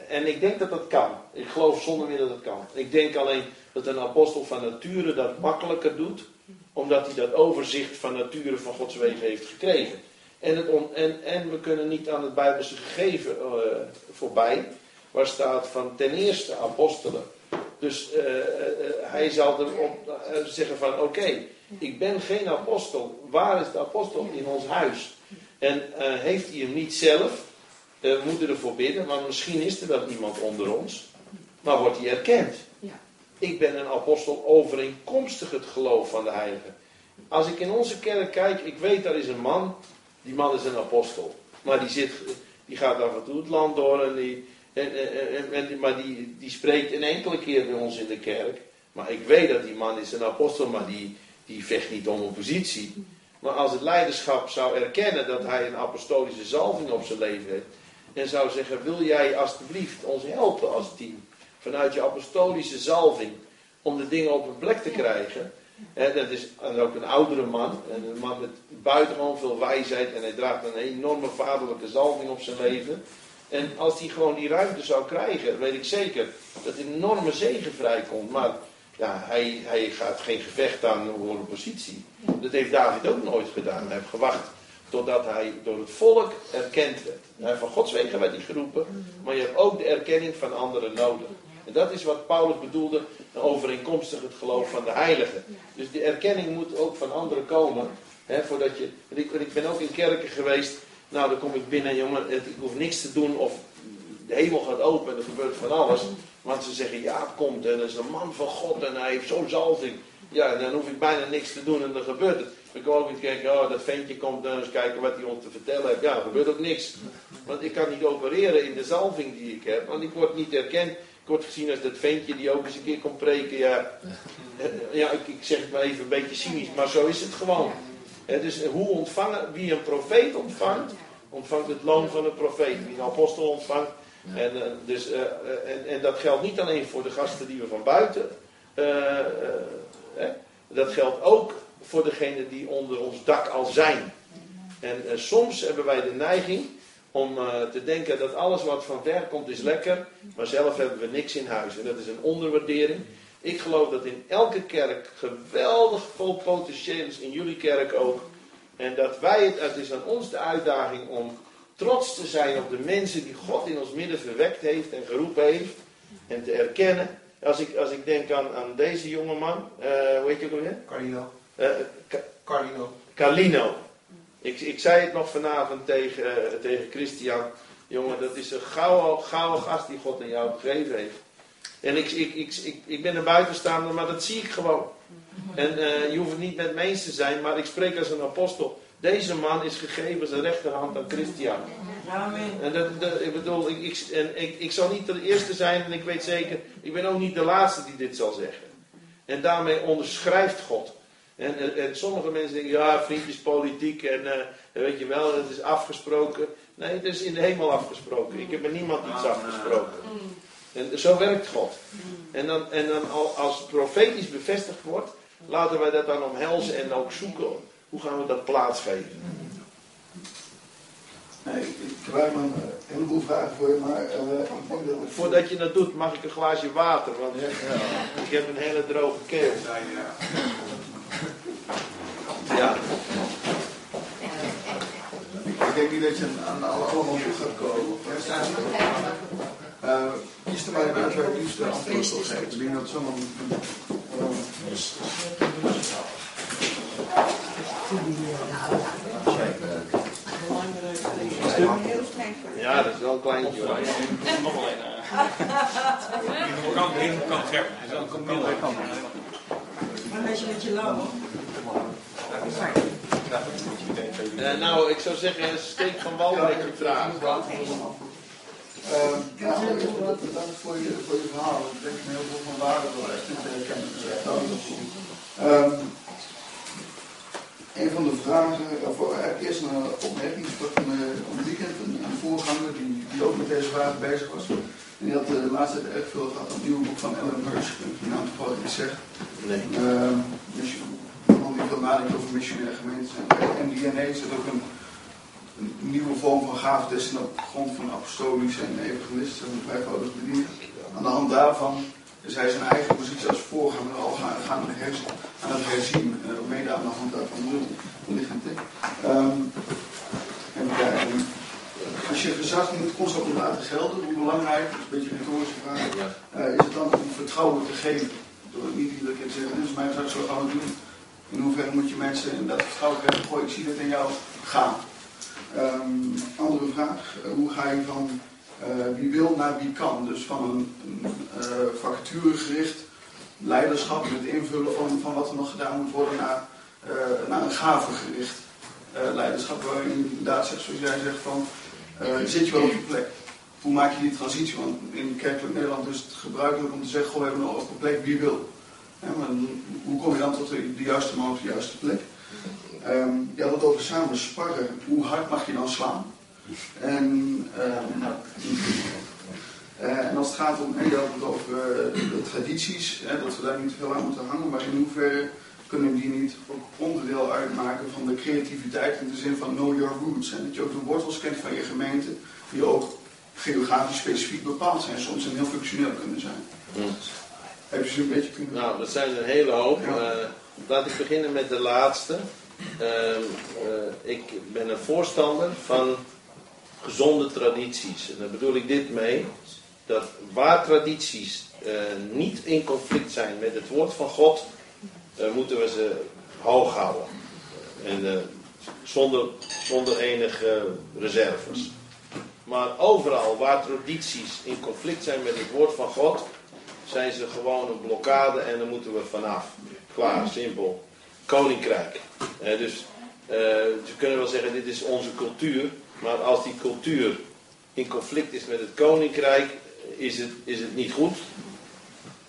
En ik denk dat dat kan. Ik geloof zonder meer dat het kan. Ik denk alleen dat een apostel van nature dat makkelijker doet, omdat hij dat overzicht van nature van Gods wegen heeft gekregen. En, het on- en, en we kunnen niet aan het Bijbelse gegeven eh, voorbij, waar staat van ten eerste apostelen. Dus eh, eh, hij zal erop zeggen van oké, ik ben geen apostel. Waar is de apostel in ons huis? En heeft hij hem niet zelf? We moeten ervoor bidden, want misschien is er wel iemand onder ons. Maar wordt hij erkend? Ja. ik ben een apostel overeenkomstig het geloof van de heiligen. Als ik in onze kerk kijk, ik weet daar is een man, die man is een apostel. Maar die, zit, die gaat af en toe het land door en die, en, en, en, maar die, die spreekt een enkele keer bij ons in de kerk. Maar ik weet dat die man is een apostel, maar die, die vecht niet om een positie. Maar als het leiderschap zou erkennen dat hij een apostolische zalving op zijn leven heeft. En zou zeggen, wil jij alstublieft ons helpen als team. Vanuit je apostolische zalving. Om de dingen op een plek te krijgen. Dat is ook een oudere man. Een man met buitengewoon veel wijsheid. En hij draagt een enorme vaderlijke zalving op zijn leven. En als hij gewoon die ruimte zou krijgen, weet ik zeker dat een enorme zegen vrijkomt. Maar ja, hij, hij gaat geen gevecht aan voor een positie. Dat heeft David ook nooit gedaan. Hij heeft gewacht totdat hij door het volk erkend werd. Hij, van Gods wegen werd hij geroepen, maar je hebt ook de erkenning van anderen nodig. En dat is wat Paulus bedoelde, overeenkomstig het geloof van de heiligen. Dus de erkenning moet ook van anderen komen. Hè, voordat je, ik, ik ben ook in kerken geweest, nou dan kom ik binnen, jongen, ik hoef niks te doen of de hemel gaat open en er gebeurt van alles. Want ze zeggen, ja, komt en dat is een man van God en hij heeft zo'n zalving. Ja, dan hoef ik bijna niks te doen en dan gebeurt het. Ik kan ook niet kijken, oh, dat ventje komt dan eens kijken wat hij ons te vertellen heeft. Ja, er gebeurt ook niks. Want ik kan niet opereren in de zalving die ik heb, want ik word niet erkend. Ik word gezien als dat ventje die ook eens een keer komt preken. Ja, ja ik, ik zeg het maar even een beetje cynisch, maar zo is het gewoon. dus hoe ontvangen, wie een profeet ontvangt, ontvangt het loon van een profeet. Wie een apostel ontvangt. En, uh, dus, uh, en, en, dat geldt niet alleen voor de gasten die we van buiten. Uh, dat geldt ook voor degenen die onder ons dak al zijn. En soms hebben wij de neiging om te denken dat alles wat van ver komt is lekker, maar zelf hebben we niks in huis. En dat is een onderwaardering. Ik geloof dat in elke kerk geweldig veel potentieel is, in jullie kerk ook. En dat wij het, het is aan ons de uitdaging om trots te zijn op de mensen die God in ons midden verwekt heeft en geroepen heeft. En te erkennen. Als ik, als ik denk aan, aan deze jongeman, uh, hoe heet je ook alweer? Carlino. Uh, Carlino. Carlino. Ik, ik zei het nog vanavond tegen, uh, tegen Christian. Jongen, dat is een gouden, gouden gast die God aan jou gegeven heeft. En ik, ik, ik, ik, ik ben een buitenstaander, maar dat zie ik gewoon. En je hoeft het niet met me eens te zijn, maar ik spreek als een apostel. Deze man is gegeven zijn rechterhand aan Christian. Amen. En dat, dat, ik bedoel, ik, ik, en ik, ik zal niet de eerste zijn en ik weet zeker, ik ben ook niet de laatste die dit zal zeggen. En daarmee onderschrijft God. En, en, en sommige mensen denken, ja, vriendjespolitiek en uh, weet je wel, het is afgesproken. Nee, het is in de hemel afgesproken. Ik heb met niemand iets afgesproken. En zo werkt God. En dan, en dan als profetisch bevestigd wordt, laten wij dat dan omhelzen en ook zoeken hoe gaan we dat plaatsgeven? Nee, ik heb een heleboel vragen voor je, maar uh, ik denk dat het... Voordat je dat doet, mag ik een glaasje water, want ja. ik heb een hele droge keel. Ja. Ik denk niet dat je aan allemaal toe gaat komen. Uh, kies er maar een uit waar het liefst antwoord op geeft. Ik denk dat zo'n... Ja, dat is wel een kleintje. Nog een. Die kant, de ene kant scherp. Dan komt de andere kant. Maar je lauw. Uh, nou, ik zou zeggen, steek van wal met je vraag. Uh, nou, bedankt voor je, voor je verhaal. Ik denk dat heel veel van waarde wel echt herkennen. Um, een van de vragen, of eigenlijk eerst een opmerking, sprak van een weekend een, een voorganger die, die ook met deze vraag bezig was. En die had de laatste tijd erg veel gehad aan het nieuwe boek van Ellen Hirsch. Die naam toevallig zegt. Nee. Uh, man die veel over missionaire. En bij MDNA zit ook een, een, nieuwe vorm van gaafdessen op grond van apostolische en evangelisten en bijvoudig bedienen. Aan de hand daarvan is hij zijn eigen positie als voorganger al gaan, gaan aan het herzien, uh, mede aan de hand daarvan liggend. Um, kijken. Als je gezag niet constant moet laten gelden, hoe belangrijk, dat is een beetje een retorische vraag, uh, is het dan om vertrouwen te geven? Door niet iedere keer te zeggen, dit is mijn zaak, zo gaan we doen. In hoeverre moet je mensen in dat vertrouwen geven? Goh, ik zie dat in jou gaan. Um, andere vraag, uh, hoe ga je van uh, wie wil naar wie kan? Dus van een, een uh, vacature gericht leiderschap, het invullen van, van wat er nog gedaan moet worden naar, eh, naar een gavengericht eh, leiderschap. Waarin inderdaad zegt, zoals jij zegt, van eh, zit je wel op je plek? Hoe maak je die transitie? Want in kerkelijk Nederland is het gebruikelijk om te zeggen, goh, we hebben nog op een plek wie wil. Hoe kom je dan tot de, juiste man op de juiste plek? Ehm je had het over samen sparren. Hoe hard mag je dan slaan? En, ehm, eh, en als het gaat om, je had het over eh, de tradities, hè, dat we daar niet veel aan moeten hangen, maar in hoeverre kunnen die niet ook onderdeel uitmaken van de creativiteit in de zin van know your roots? En dat je ook de wortels kent van je gemeente, die ook geografisch specifiek bepaald zijn, soms en heel functioneel kunnen zijn. Heb je ze een beetje kunnen... Nou, dat zijn er een hele hoop. Ja. Laat ik beginnen met de laatste. Ehm, eh, ik ben een voorstander van gezonde tradities. En daar bedoel ik dit mee. Dat waar tradities eh, niet in conflict zijn met het woord van God, eh, moeten we ze hoog houden. En zonder, zonder enige reserves. Maar overal waar tradities in conflict zijn met het woord van God, zijn ze gewoon een blokkade en dan moeten we vanaf. Klaar, simpel. Koninkrijk. Eh, dus eh, ze kunnen wel zeggen, dit is onze cultuur. Maar als die cultuur in conflict is met het koninkrijk, is het, is het niet goed.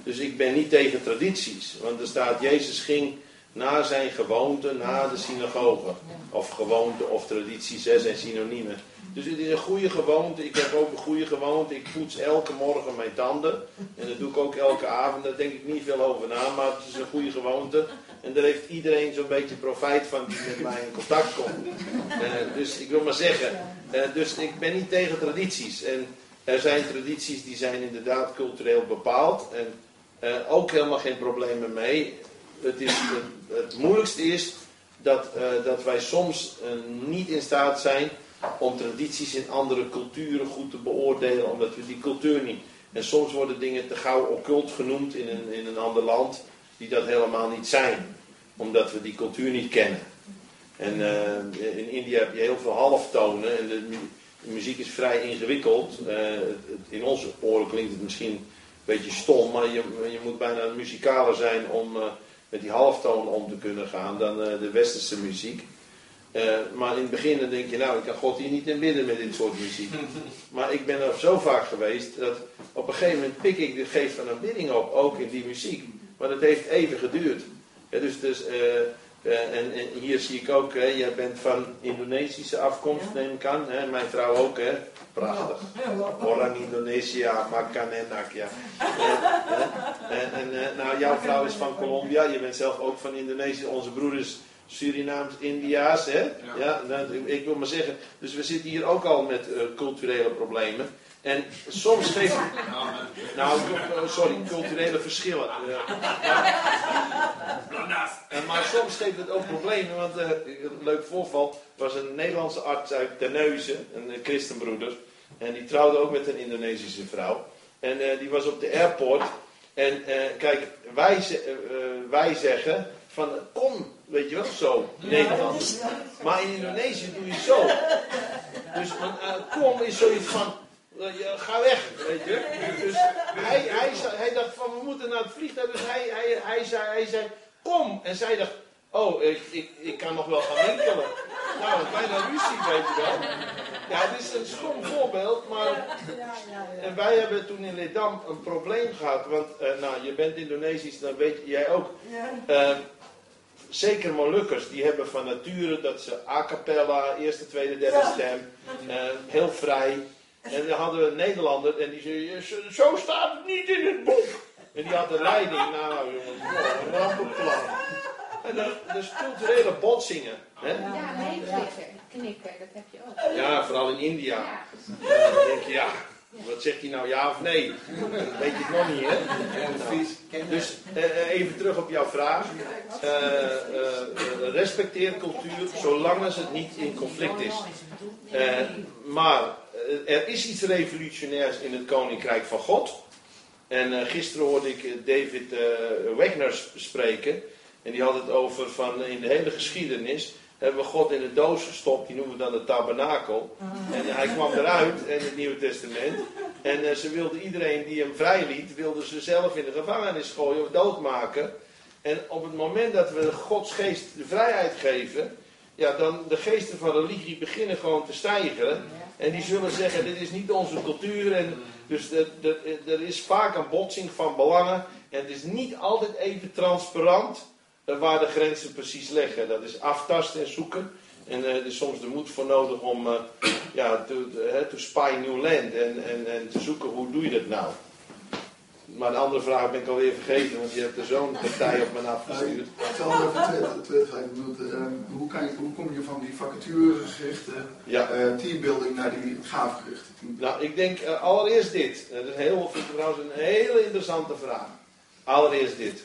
Dus ik ben niet tegen tradities. Want er staat, Jezus ging naar zijn gewoonte, naar de synagoge. Of gewoonte of tradities, hè, zijn synoniemen. Dus het is een goede gewoonte. Ik heb ook een goede gewoonte. Ik poets elke morgen mijn tanden. En dat doe ik ook elke avond. Daar denk ik niet veel over na. Maar het is een goede gewoonte. En daar heeft iedereen zo'n beetje profijt van die met mij in contact komt. Eh, dus ik wil maar zeggen. eh, dus ik ben niet tegen tradities. En er zijn tradities die zijn inderdaad cultureel bepaald. En eh, ook helemaal geen problemen mee. Het, is, het, moeilijkste is dat, eh, dat wij soms eh, niet in staat zijn om tradities in andere culturen goed te beoordelen, omdat we die cultuur niet. En soms worden dingen te gauw occult genoemd in een, in een ander land, die dat helemaal niet zijn, omdat we die cultuur niet kennen. En eh, in India heb je heel veel halftonen en de, mu- de muziek is vrij ingewikkeld. In onze oren klinkt het misschien een beetje stom, maar je, je moet bijna een muzikaler zijn om met die halftonen om te kunnen gaan dan eh, de westerse muziek. Eh, maar in het begin dan denk je, nou, ik kan God hier niet in bidden met dit soort muziek. Maar ik ben er zo vaak geweest dat op een gegeven moment pik ik de geest van aanbidding op, ook in die muziek. Maar dat heeft even geduurd. Ja, dus dus eh, eh, en, en hier zie ik ook, hè, jij bent van Indonesische afkomst, neem ik aan. Hè? Mijn vrouw ook, hè? Prachtig. Orang Indonesia, makan enak, ja. Eh, eh, en en eh, nou, jouw vrouw is van Colombia, je bent zelf ook van Indonesië. Onze broeders Surinaams, India's, hè? Ja. nou, ik wil maar zeggen, dus we zitten hier ook al met eh, culturele problemen. En soms geeft Nou, eh, sorry, culturele verschillen. En maar soms geeft het ook problemen, want eh, een leuk voorval was een Nederlandse arts uit Terneuzen, een eh, christenbroeder. En die trouwde ook met een Indonesische vrouw. En eh, die was op de airport. En eh, kijk, wij, eh, wij zeggen van kom, weet je wel, zo, Nederland. Maar in Indonesië doe je zo. Dus van, kom is zoiets van, ga weg, weet je. Dus hij, hij, hij dacht van, we moeten naar het vliegtuig. Dus hij, hij, hij, zei, hij zei, kom. En zij dacht, oh, ik, ik, ik kan nog wel gaan winkelen. Nou, bijna ruzie, weet je wel. Ja, het is een stom voorbeeld, maar... En wij hebben toen in Ledam een probleem gehad. Want, eh, nou, je bent Indonesisch, dan weet jij ook. Eh, zeker Molukkers, die hebben van nature dat ze a cappella, eerste, tweede, derde stem, eh, heel vrij. En dan hadden we een Nederlander en die zei, "Ja, zo- staat het niet in het boek. En die had de leiding, nou jongens, een rampenplan. En dat, dus culturele botsingen. Hè? Ja, nee, knikken, knikken, dat heb je ook. Ja, vooral in India. Ja. Dan denk je, ja, wat zegt hij nou, ja of nee? Dat weet je het nog niet, hè? Dus eh, eh, even terug op jouw vraag. Eh, respecteer cultuur zolang als het niet in conflict is. Eh, maar er is iets revolutionairs in het Koninkrijk van God. En eh, gisteren hoorde ik David eh Wagner sp- spreken. En die had het over van in de hele geschiedenis hebben we God in een doos gestopt. Die noemen we dan de tabernakel. En hij kwam eruit in het Nieuwe Testament. En eh, ze wilden iedereen die hem vrijliet, wilden ze zelf in de gevangenis gooien of doodmaken. En op het moment dat we Gods geest de vrijheid geven, ja, dan de geesten van religie beginnen gewoon te stijgen. En die zullen zeggen, dit is niet onze cultuur. En dus er, is vaak een botsing van belangen. En het is niet altijd even transparant waar de grenzen precies liggen. Dat is aftasten en zoeken. En eh, er is soms de moed voor nodig om eh, ja, to, to, spy new land en, en, en te zoeken hoe doe je dat nou. Maar de andere vraag ben ik alweer vergeten, want je hebt er zo'n partij op me afgestuurd. Vertel me even twee, vragen. Uh, hoe, kan je, hoe kom je van die vacaturegerichte Ja. eh, teambuilding naar die gaafgerichte teambuilding? Nou, ik denk eh, allereerst dit. Dat is heel, vind ik trouwens een hele interessante vraag. Allereerst dit.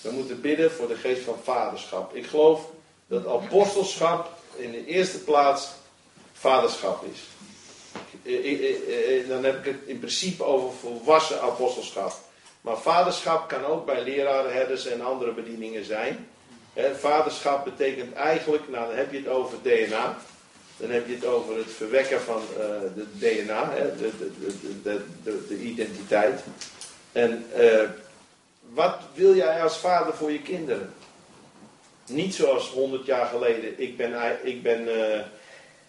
We moeten bidden voor de geest van vaderschap. Ik geloof dat apostelschap in de eerste plaats vaderschap is. Dan heb ik het in principe over volwassen apostelschap. Maar vaderschap kan ook bij leraren, herders en andere bedieningen zijn. Vaderschap betekent eigenlijk, nou dan heb je het over DNA. Dan heb je het over het verwekken van eh, de DNA, de, de, de, de identiteit. En eh, wat wil jij als vader voor je kinderen? Niet zoals 100 jaar geleden, ik ben, ik ben, eh,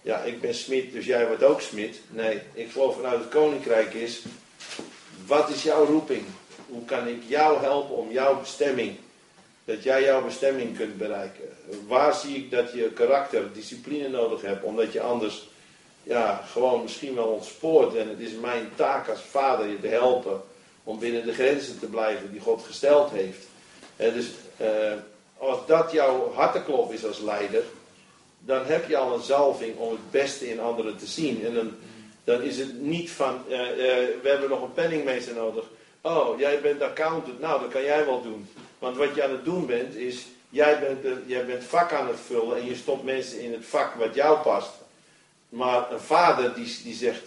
ja, ik ben smid, dus jij wordt ook smid. Nee, ik geloof vanuit het koninkrijk is, wat is jouw roeping? Hoe kan ik jou helpen om jouw bestemming, dat jij jouw bestemming kunt bereiken? Waar zie ik dat je karakter, discipline nodig hebt, omdat je anders ja, gewoon misschien wel ontspoort. En het is mijn taak als vader je te helpen om binnen de grenzen te blijven die God gesteld heeft. Dus eh, als dat jouw harteklop is als leider, dan heb je al een zalving om het beste in anderen te zien. En dan, is het niet van, eh, eh, we hebben nog een penningmeester nodig. Oh, jij bent accountant, nou dat kan jij wel doen. Want wat je aan het doen bent, is, jij bent, jij bent vak aan het vullen en je stopt mensen in het vak wat jou past. Maar een vader die, die zegt,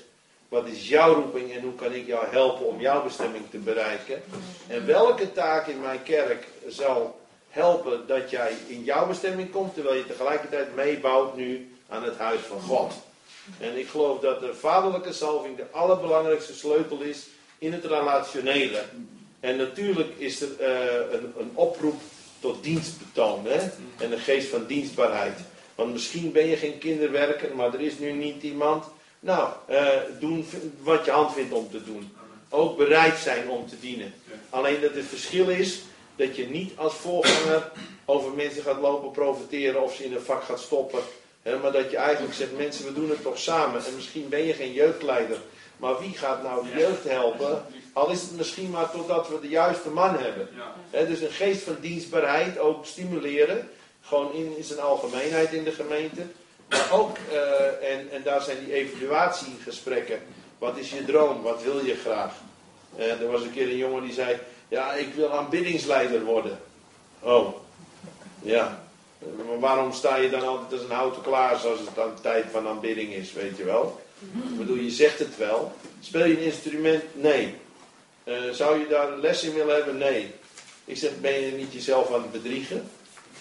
wat is jouw roeping en hoe kan ik jou helpen om jouw bestemming te bereiken? En welke taak in mijn kerk zal helpen dat jij in jouw bestemming komt, terwijl je tegelijkertijd meebouwt nu aan het huis van God. En ik geloof dat de vaderlijke salving de allerbelangrijkste sleutel is in het relationele. En natuurlijk is er eh, een, een oproep tot dienstbetoon en een geest van dienstbaarheid. Want misschien ben je geen kinderwerker, maar er is nu niet iemand. Nou, eh, doen wat je hand vindt om te doen. Ook bereid zijn om te dienen. Alleen dat het verschil is dat je niet als voorganger over mensen gaat lopen profiteren of ze in een vak gaat stoppen. Hè, maar dat je eigenlijk zegt, mensen we doen het toch samen. En misschien ben je geen jeugdleider. Maar wie gaat nou de jeugd helpen? Al is het misschien maar totdat we de juiste man hebben. Dus een geest van dienstbaarheid ook stimuleren. Gewoon in, in zijn algemeenheid in de gemeente. Maar ook, eh, en, en daar zijn die evaluatiegesprekken. Wat is je droom? Wat wil je graag? Eh, er was een keer een jongen die zei: Ja, ik wil aanbiddingsleider worden. Oh, ja. Maar waarom sta je dan altijd als een houten klaas als het dan tijd van aanbidding is, weet je wel? Ik bedoel, je zegt het wel. Speel je een instrument? Nee. Eh, zou je daar een les in willen hebben? Nee. Ik zeg, ben je niet jezelf aan het bedriegen?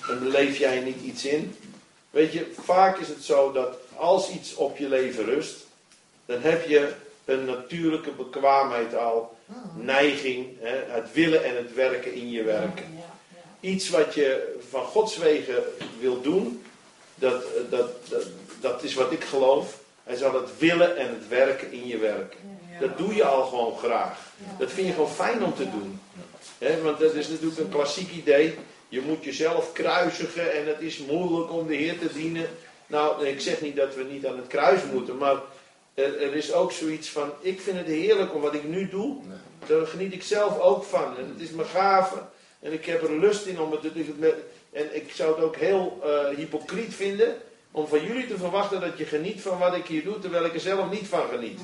En beleef jij niet iets in? Weet je, vaak is het zo dat als iets op je leven rust, dan heb je een natuurlijke bekwaamheid al, neiging, hè, het willen en het werken in je werk. Iets wat je van Gods wegen wil doen, dat, dat, dat, dat is wat ik geloof. Hij zal het willen en het werken in je werk. Dat doe je al gewoon graag. Dat vind je gewoon fijn om te doen. Hè, want dat is natuurlijk een klassiek idee. Je moet jezelf kruisigen en het is moeilijk om de Heer te dienen. Nou, ik zeg niet dat we niet aan het kruis moeten, maar er, er is ook zoiets van: ik vind het heerlijk om wat ik nu doe. Daar geniet ik zelf ook van. En het is mijn gave. En ik heb er lust in om het te doen. En ik zou het ook heel eh, hypocriet vinden om van jullie te verwachten dat je geniet van wat ik hier doe, terwijl ik er zelf niet van geniet.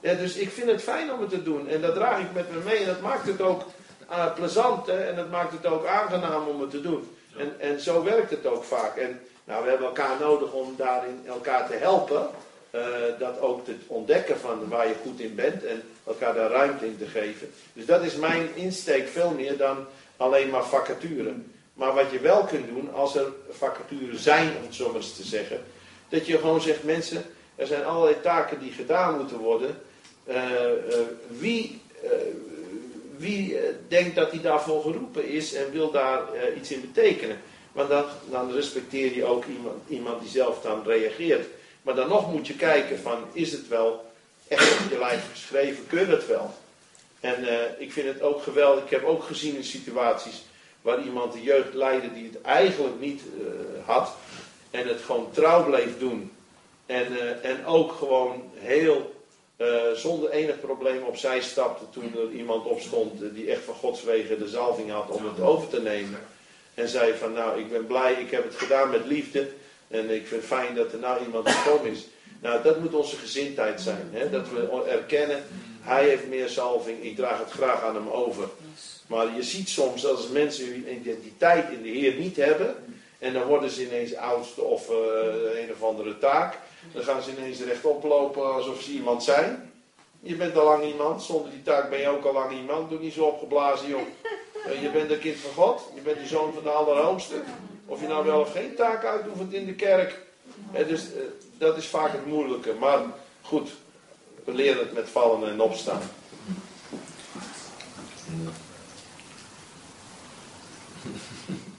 Ja, dus ik vind het fijn om het te doen. En dat draag ik met me mee. En dat maakt het ook eh, plezant. Hè? En dat maakt het ook aangenaam om het te doen. En, en zo werkt het ook vaak. En nou, we hebben elkaar nodig om daarin elkaar te helpen. eh, dat ook te ontdekken van waar je goed in bent. En elkaar daar ruimte in te geven. Dus dat is mijn insteek veel meer dan alleen maar vacature. Maar wat je wel kunt doen als er vacatures zijn, om het zo maar eens te zeggen. Dat je gewoon zegt, mensen, er zijn allerlei taken die gedaan moeten worden. eh, wie, wie eh, denkt dat hij daarvoor geroepen is en wil daar eh, iets in betekenen? Want dan, dan respecteer je ook iemand, iemand die zelf dan reageert. Maar dan nog moet je kijken van, is het wel echt op je lijf geschreven? Kun het wel? En eh, ik vind het ook geweldig. Ik heb ook gezien in situaties waar iemand de jeugd leidde die het eigenlijk niet had. En het gewoon trouw bleef doen. En, en ook gewoon heel eh, zonder enig probleem opzij stapte toen er iemand opstond eh, die echt van Gods wegen de zalving had om het over te nemen. En zei van nou ik ben blij, ik heb het gedaan met liefde. En ik vind het fijn dat er nou iemand gekomen is. Nou dat moet onze gezindheid zijn. Hè? Dat we erkennen, hij heeft meer zalving, ik draag het graag aan hem over. Maar je ziet soms dat als mensen hun identiteit in de Heer niet hebben. En dan worden ze ineens oudste of eh, een of andere taak. Dan gaan ze ineens rechtop lopen alsof ze iemand zijn. Je bent al lang iemand. Zonder die taak ben je ook al lang iemand. Doe niet zo opgeblazen, joh. Eh, je bent een kind van God. Je bent de zoon van de Allerhoogste. Of je nou wel of geen taak uitoefent in de kerk. Eh, dus eh, dat is vaak het moeilijke. Maar goed, we leren het met vallen en opstaan.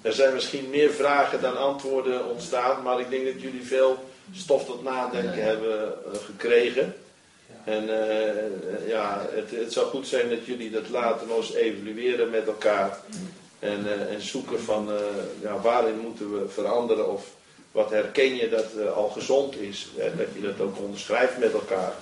Er zijn misschien meer vragen dan antwoorden ontstaan, maar ik denk dat jullie veel stof tot nadenken hebben eh, gekregen. En eh, ja, het, het zou goed zijn dat jullie dat later nog eens evalueren met elkaar. En, eh, en zoeken van ja, waarin moeten we veranderen of wat herken je dat al gezond is. Hè, dat je dat ook onderschrijft met elkaar.